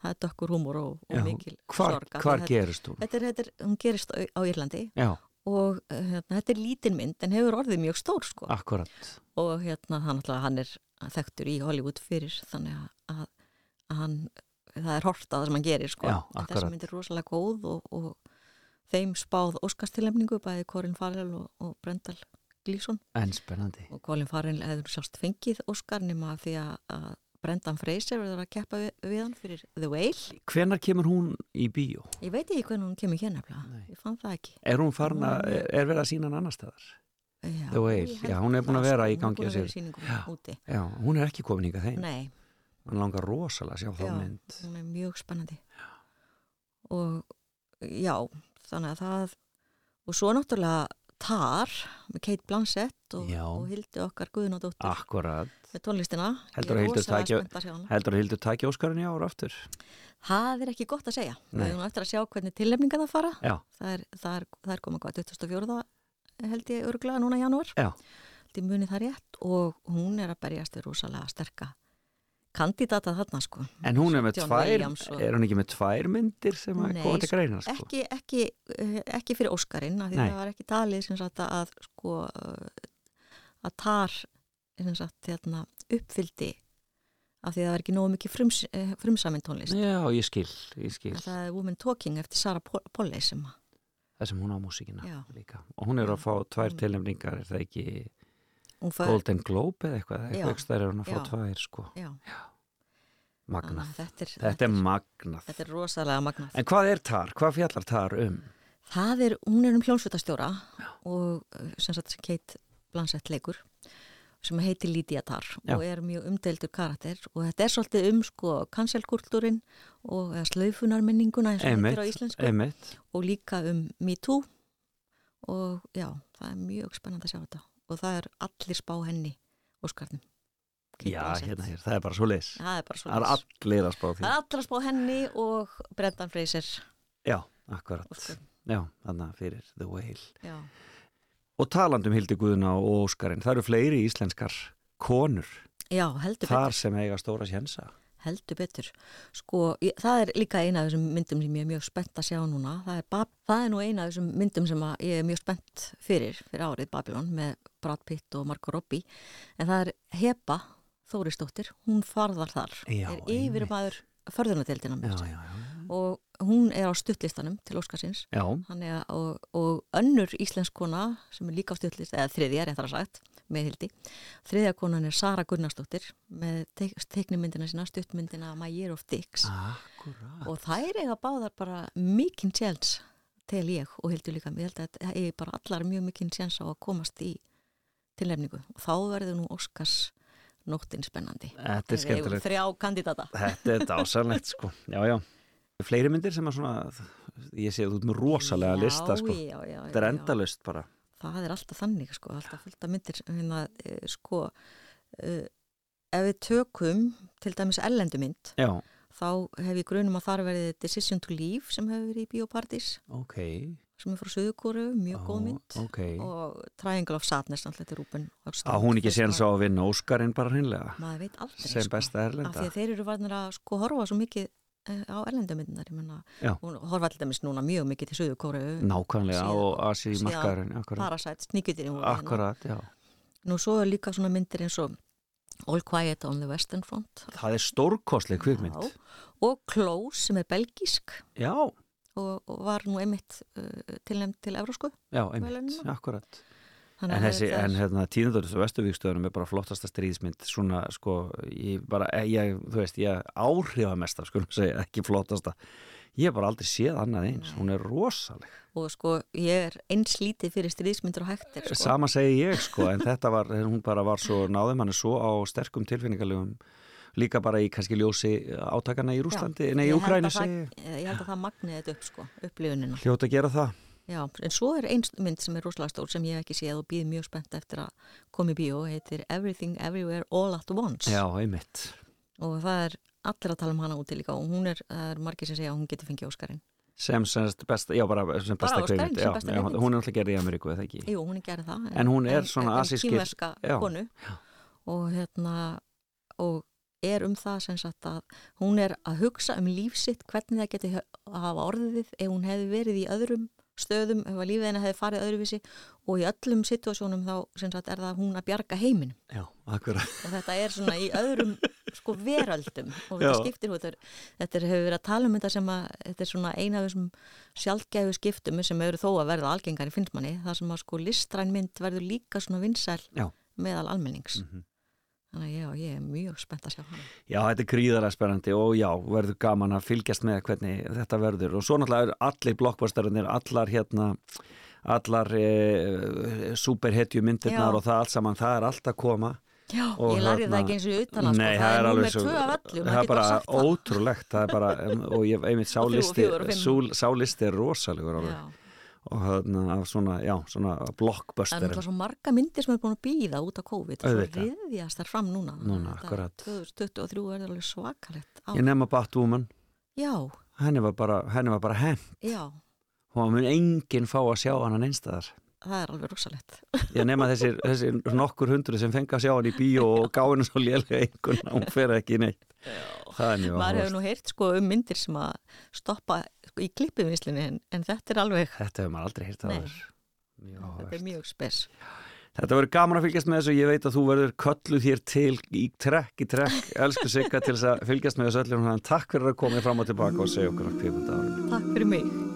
það er dökkur húmor og, og mikil hvar, sorg. Hvar gerist hún? þetta er, þetta er, hún gerist á, Írlandi. Já, og hérna, þetta er lítin mynd en hefur orðið mjög stór sko. Akkurat. og hérna hann, hann er þekktur í Hollywood fyrir þannig að, að hann það er hort á það sem hann gerir sko þessi mynd er rosalega góð og, og þeim spáð Óskarstillemningu bæði Corin Farrell og, og Brendal Gleeson En spennandi. og Colin Farrell hefur sjást fengið Óskar nema því að, að Brendan Fraser verður að keppa við, við hann fyrir The Whale Hvenar kemur hún í bíó? ég veit ekki hvernig hún kemur hér nefnilega Nei. ég fann það ekki Er hún að, Hún er- er, er verið að sína hann annar staðar? Já, The Whale, já, hún er búin að það, vera sko, í hún er gangi að í sýningum Já. hún er ekki komin hingað þeim. Nei, Hann langar rosalega að sjá þá Já. mynd. hún er mjög spennandi og já þannig að það og svo náttúrulega Tar með Kate Blanchett og, Já. og Hildi okkar Guðnadóttir Akkurat. með tónlistina Heldur að Hildur taki Óskarinn í ára aftur? það er ekki gott að segja við Nei. erum nú eftir að sjá hvernig tilnefninga það fara Já, það er, það er, það er komið hvað 24. held ég örglega núna í janúar já. held ég muni það rétt og hún er að berjast við rosalega sterka kandidata þarna sko En hún er með John tvær, og- er hún ekki með tvær myndir sem að koma til sko, greina, sko? ekki, ekki, eh, ekki fyrir Óskarinn því Nei. það var ekki talið sem sagt að sko eh, að tar sem sagt hérna uppfyldi af því það var ekki nógu mikið frums, eh, frumsamin tónlist Já, ég skil, ég skil. það er Woman Talking eftir Sara Pol- Polley sem að- Það sem hún á músíkina Já. líka. Og hún er Já, að fá tvær hún- tilnefningar, er það ekki fær, Golden Globe eða eitthvað? Já. Eitthvað ekstra er hún að fá Já. tvær, sko. já, Magnað. að þetta er, Þetta er magnað. þetta er rosalega magnað En hvað er tar? Hvað fjallar tar um? Það er, hún er um hljónsvitastjóra og uh, sem sagt Kate Blanchett leikur sem heitir Lydia Tarr Já. og er mjög umdeildur karakter og þetta er svolítið um sko kanselkultúrin og eða slaufunarmenninguna eins og Einmitt, heitir á íslensku Einmitt. og líka um Me Too og já, það er mjög spennandi að sjá þetta og það er allir spá henni Óskarnum Kate Já, hérna hér, það er bara svo leis. Það er bara svo Það er allir að spá því. Það er allir að spá henni og Brendan Fraser Já, akkurat. Óskarinn. Já, þannig fyrir The Whale. Já, Og talandum Hildi Guðuna og Óskarinn, það eru fleiri íslenskar konur já heldur betur þar sem eiga stóra sjensa. Heldur betur. Sko, ég, það er líka eina af þessum myndum sem ég er mjög spennt að sjá núna. Það er, það er nú eina af þessum myndum sem að ég er mjög spennt fyrir, fyrir árið Babylon með Brad Pitt og Margot Robbie. En það er Heba Þórisdóttir, hún farðar þar. Já, er yfir maður förðunadeildina og hún er á stuttlistanum til Óskarsins. Að, og, og önnur íslensk kona sem er líka á stuttlist, eða þriðja réttar að sagt, með hildi. Þriðja konan er Sara Gunnarsdóttir með teik, teiknumyndina sína, stuttmyndina My Year of Dicks. akkurat. Og þær eiga báðar bara mikinn sjans til ég og hildi líka. Ég held að það eigi bara allar mjög mikinn sjans á að komast í tilnefningu. Og þá verður nú Óskars nóttin spennandi. Þetta er Við eigum skemmtilegt. Þrjá kandidata. Þetta er dásalegt, sko. Já, já. Fleiri myndir sem að svona, ég sé þú ert með rosalega lista, sko. Já, já, já. Þetta er já. endalust bara. það er alltaf þannig sko, alltaf fullt af myndir hérna, eh, sko uh, ef við tökum til dæmis ellendumynd, Já, þá hef ég grunum að þar verið Decision to Leave sem hefur verið í Bíópartís ok. Sem er frá Suðukóru, mjög góð Ó, mynd Ok. og Triangle of Sadness alltaf er Rúben Á hún ekki séns á að vinna Óskarinn bara hreinlega maður veit aldrei sem sko, besta af erlenda. því að þeir eru varnir að sko horfa svo mikið eh, á Já. hún horfa alltaf mis núna mjög mikið til Suðukóru Nákvæmlega síðan- og Asi. Akkurat. Parasite, sníkjutirinn voru hérna. Akkurat, já. Nú svo er líka svona myndir eins og All Quiet on the Western Front Það er stórkostleg kvikmynd. Og Close sem er belgísk Já, og, og var nú einmitt uh, tilnæmt til Evrósku já, einmitt, akkurat. Þannig En þessi, er- en hérna, tíðandóttis og Vesturvíkstöðunum er bara flottasta stríðismynd, svona, sko, ég bara, ég, þú veist, ég áhrifamesta, skulum segja, ekki flottasta. ég hef bara aldrei séð annað eins, hún er rosaleg og sko ég er eins lítið fyrir stríðsmyndur og hættir sko. sama segi ég sko, en þetta var hún bara var svo, náðum hann svo á sterkum tilfinningalegum líka bara í kannski ljósi átakana í Rúslandi, nei í Ukræni ég. held að það magniði þetta upp sko, upplifunina hljóta að gera það Já, en svo er einn mynd sem er rosalega stór sem ég ekki séð og býð mjög spennt eftir að koma í bíó, heitir Everything Everywhere All at Once já, einmitt og það er allir að tala um hana úti líka og hún er, það er margir sem segja að hún geti fengið Óskarinn. sem semst besta, já bara sem besta já, já, kvikmynd. hún er alltaf gerði í Ameríku eða ekki Jú, hún er gerði það. En hún er svona asískir- kýmverska já, konu og hérna og er um það sem sagt að hún er að hugsa um lífsitt hvernig það geti hö- hafa orðið ef hún hefði verið í öðrum stöðum ef að lífið henni hefði farið öðruvísi og í öllum situasjónum þá sem sagt er það hún að bjarga heiminum já, og þetta er svona í öðrum sko veröldum og Já. þetta skiptir þetta, þetta er, hefur verið að tala um þetta sem að þetta er svona eina af þessum sjálfgæfu skiptum sem eru þó að verða algengar í finnsmanni þar sem að sko listræn mynd verður líka svona vinsæl Já. meðal almennings Mhm. Þannig að já, ég er mjög spennt að sjá hana. Já, þetta er gríðarlega spennandi og já, verður gaman að fylgjast með hvernig þetta verður. Og svo náttúrulega eru allir blockbusterinir, allar hérna allar e, superhetju myndirnar Já. og það allt saman, það er allt að koma. Já, Og ég lærði hérna- það ekki eins og utan að sko, það er númer svo- tvö af öllum, það er bara ótrúlegt það er bara, og ég einmitt þrjú og sálisti sálisti er rosalegur alveg. Já. Og hérna af svona, já, svona Það er náttúrulega svo marga myndir sem er búin að býða út af COVID. Og Auðvitað. riðjast þar fram núna. Núna, akkurat. 2023 er alveg svakalegt ár. ég nefna Batwoman, Já, henni var bara henni var bara henn, já, hún mun enginn fá að sjá hann einstæðar það er alveg rosalegt Ég nema þessir, þessir nokkur hundru sem fengi að sjá hann í bíó og gáði henni svo lélega einhvern hún fer ekki neitt. Er mjög maður hefur nú heyrt sko um myndir sem að stoppa í klippivinslinni en, en þetta er alveg, þetta hefur maður aldrei heyrt að mjög þetta er mjög spes. Þetta verður gaman að fylgjast með þessu ég veit að þú verður kölluð hér til í trekk í trekk, elsku Sigga til þess að fylgjast með þessu öllum þannig takk fyrir að koma fram og tilbaka og segja okkur á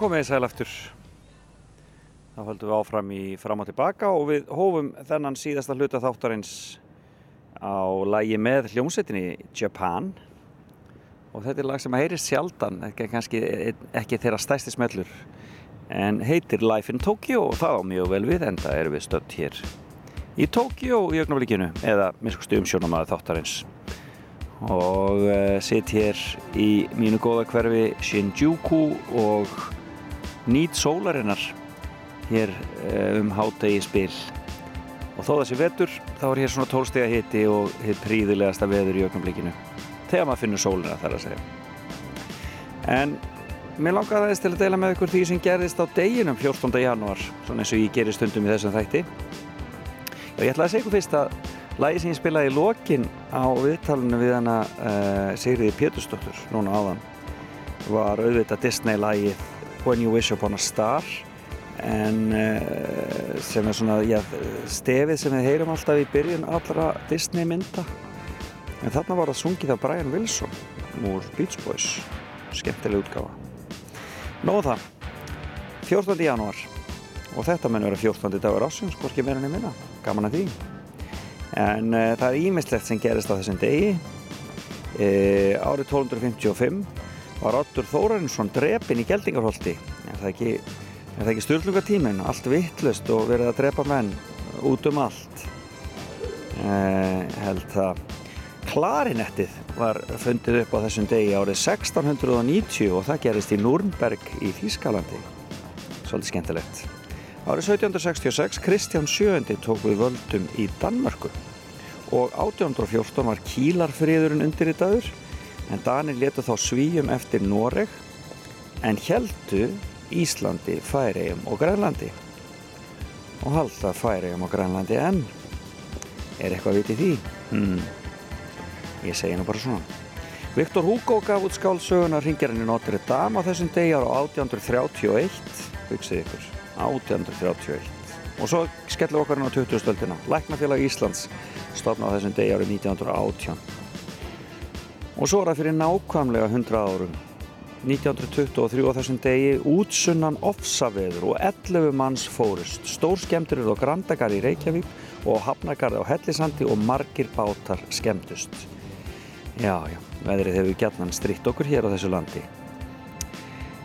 komið í sæl aftur. Þá höldum við áfram í fram og tilbaka og við hófum þennan síðasta hluta þáttarins á lægi með hljómsveitinni Japan og þetta er lag sem að heyri sjaldan, kannski ekki þeirra stæsti smellur en heitir Life in Tokyo og það á mjög vel við enda erum við stödd hér í Tokyo í augnaflikinu eða miskustu umsjónamaður þáttarins og uh, sitt hér í mínu góða hverfi Shinjuku og nýt sólarinnar hér uh, um hádegi spil. Og þó þessi vetur þá er hér svona tólstega hiti og hitt príðilegasta veður í augnablikinu. Þegar maður finnur sólina þar að segja. En mér langaði aðeins til að deila með ykkur því sem gerðist á deginum 14. janúar svona eins og ég gerir stundum í þessum þætti. Og ég ætlaði að segja ykkur fyrst að lagi sem ég spilaði í lokin á viðtalinu við hana uh, Sigriði Pétursdóttur núna áðan var auðvitað Disney lagið When You Wish Upon a Star en uh, sem er svona já, stefið sem við heyrum alltaf í byrjun allra Disney mynda. En þarna var það sungið af Brian Wilson úr Beach Boys. Skemmtileg útgáfa. Nóðu það 14. janúar. Og þetta menn vera 14. dagur ásins hvorki meira enn minna, gaman að því. En uh, það er ímislegt sem gerist á þessum degi. Uh, árið 1255 var Ottur Þórarinsson drepinn í Geldingarholti er það ekki, er það ekki styrlungatímin allt vittlust og verið að drepa menn út um allt. Uh, held það. Klarinettið var fundið upp á þessum degi árið 1690 og það gerist í Nürnberg í Þýskalandi. Svolítið skemmtilegt. Árið 1766 Kristján VII tók við völdum í Danmörku. Og 1814 var Kílarfriðurinn undirritaður en Danir letu þá svíjum eftir Noreg en heldu Íslandi, Færegjum og Grænlandi og halda Færegjum og Grænlandi enn. Er eitthvað vitið því? Hmm. Ég segi nú bara svona. Viktor Hugo gaf út skálsöguna Ringjarinn í Notre Dame á þessum degi ára á 1831. Hugsið ykkur, 1831. Og svo skellum okkar inn á 20. stöldina. Læknafélag Íslands stofna á þessum degi árið 1918. Og svo er það fyrir nákvæmlega 100 árum. 1923 á þessum degi útsunnan ofsaveður og 11 manns fórust. Stór skemmtur eru á Grandagari í Reykjavík og Hafnagarði á Hellisandi og margir bátar skemmtust. Já, já, veðrið hefur gætnan stritt okkur hér á þessu landi.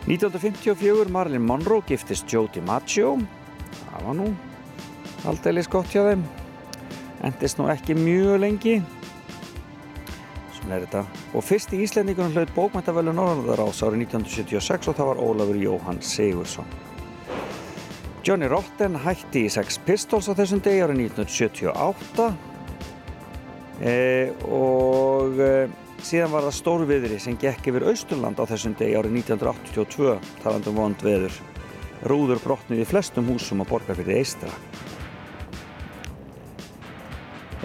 1954 Marilyn Monroe giftist Joe DiMaggio. Það var nú aldeilis gott hjá þeim. Endist nú ekki mjög lengi. Er þetta. Og fyrsti íslendingunum hlaut bókmæntavælu Norðarás árið 1976 og það var Ólafur Jóhann Sigursson. Johnny Rotten hætti í Sex Pistols á þessum degi árið 1978 e, og e, síðan var það stórviðri sem gekk yfir Austurland á þessum degi árið 1982 talandum vond veður rúður brotnið í flestum húsum á borgarfyrði Eistra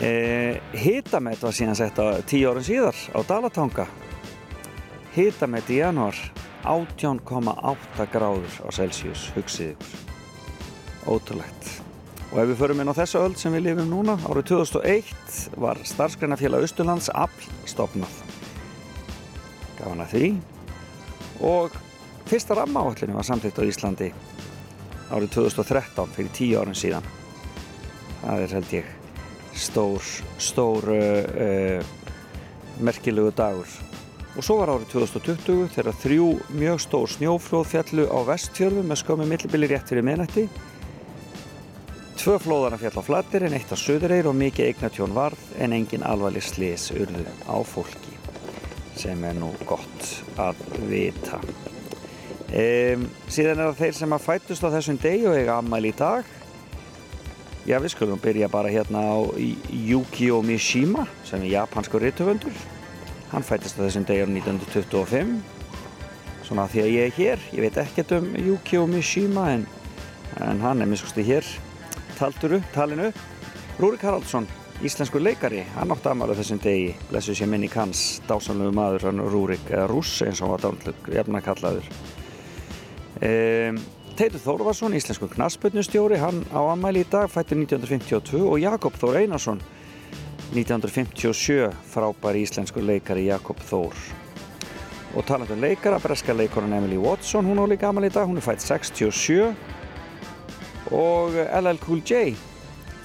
e, Hitamet var síðan sett á tíu árun síðar á Dalatanga Hitamet í januar 18,8 gráður á Celsius hugsið ykkur. Ótrúlegt. Og ef við förum inn á þessa öll sem við lifum núna árið 2001 var starfsgreinafélag Östurlands afl stopnað gafan að því. Og fyrsta rammaáallinu var samtitt á Íslandi árið 2013 fyrir tíu árum síðan. Það er held ég stór stór uh, uh, merkilegu dagur og svo var árið 2020 þegar þrjú mjög stór snjóflóð fjallu á vestfjörðum með skömmu millibili rétt fyrir minnætti Tvö flóðana fjall á flattir en eitt á söðureir og mikið eignatjón varð en engin alvarleg slis urðu á fólki sem er nú gott að vita. Um, síðan er það þeir sem að fætust á þessum degi og eiga ammæli í dag. Já, við skulum byrja bara hérna á Yukio Mishima sem er japansku rithöfundur. Hann fætist á þessum degi á 1925. Svona því að ég er hér, ég veit ekkert um Yukio Mishima en, en hann er miskusti hér taldur upp, talinu Rúrik Haraldsson, íslensku leikari hann átti aðmála þessum degi blessu sér minni kanns, dásanlegu maður hann Rúrik, eða Rúss eins og hann var dálitlega jafna kallaður um, Teitur Þórvarsson, íslensku knaspunnustjóri, hann á ammæli í dag, fættur 1952 og Jakob Þór Einarsson, 1957, frábæri íslensku leikari Jakob Þór. Og talandum leikara, breska leikonan Emily Watson, hún á líka ammæli í dag, hún er fætt 67 og LL Cool J,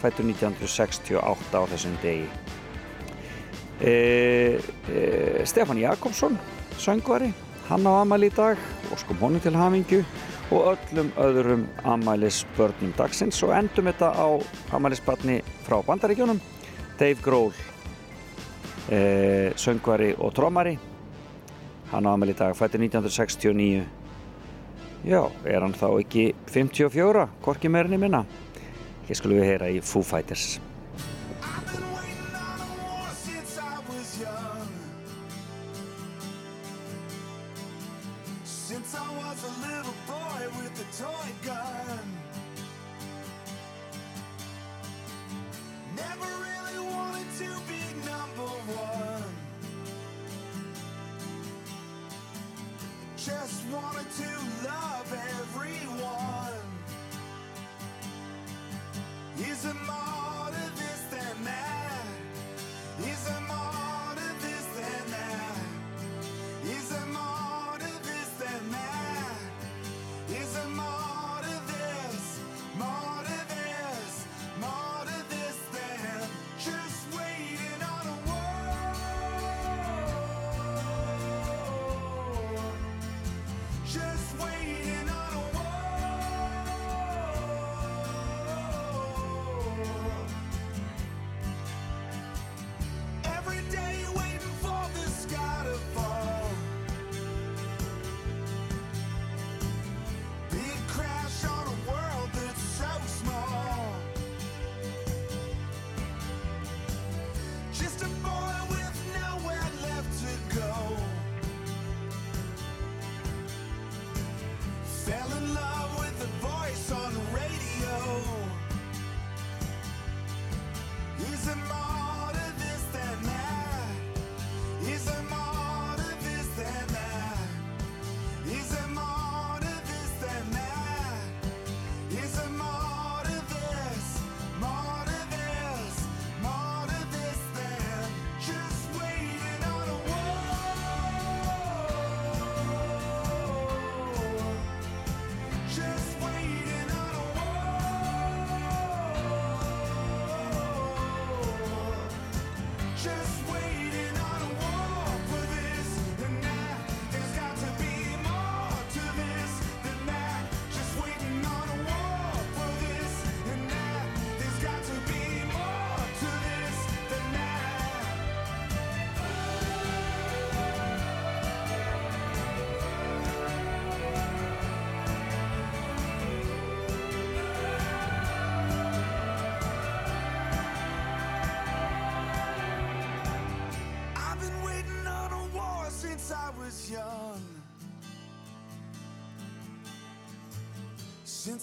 fættur 1968 á þessum degi. E, e, Stefán Jakobsson, söngvari, hann á amal í dag og skum honum til hafingu og öllum öðrum amælisbörnum dagsins og endum þetta á amælisbarni frá bandaríkjónum Dave Grohl eh, söngvari og trómari hann á amæli í dag fættir 1969 já, er hann þá ekki 54, korki meirinni minna. Hér skulum við heyra í Foo Fighters.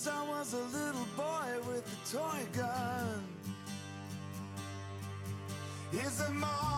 Once I was a little boy with a toy gun. Is it more?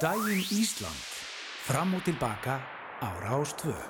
daginn Ísland. Fram og tilbaka ára ástvöð.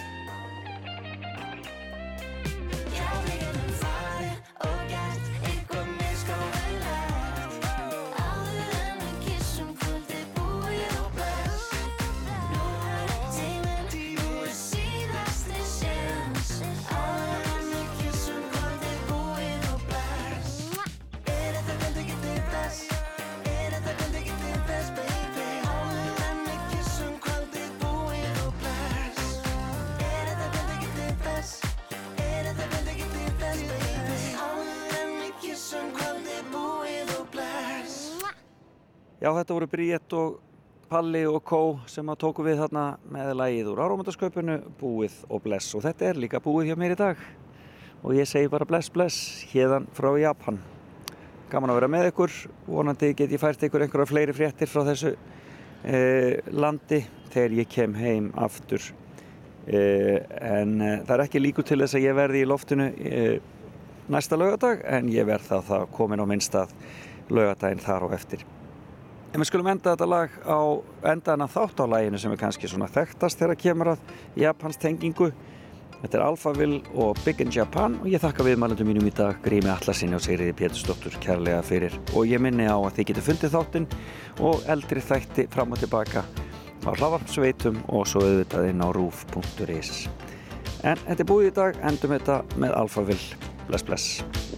Já, þetta voru Bríett og Palli og Kó sem að tóku við þarna með lægið úr áramöndaskaupinu, búið og bless. Og þetta er líka búið hjá mér í dag. Og ég segi bara bless bless hérðan frá Japan. Gaman að vera með ykkur. Vonandi get ég fært ykkur einhverja fleiri fréttir frá þessu eh, landi þegar ég kem heim aftur. Eh, en eh, það er ekki líku til þess að ég verði í loftinu eh, næsta laugardag en ég verð það það komin á minn stað laugadaginn þar á eftir En við skulum enda þetta lag á endaðan að þátt á laginu sem er kannski svona þekktast þegar kemur að Japans tengingu. Þetta er Alphaville og Big in Japan og ég þakka viðmælundum mínum í dag Grími Atlasinni og Sigriði Pétursdóttur kærlega fyrir og ég minni á að þið getur fundið þáttinn og eldri þætti fram og tilbaka á hlavarpsveitum og svo auðvitað inn á roof.is En þetta er búið í dag, endum þetta með Alphaville. Bless bless.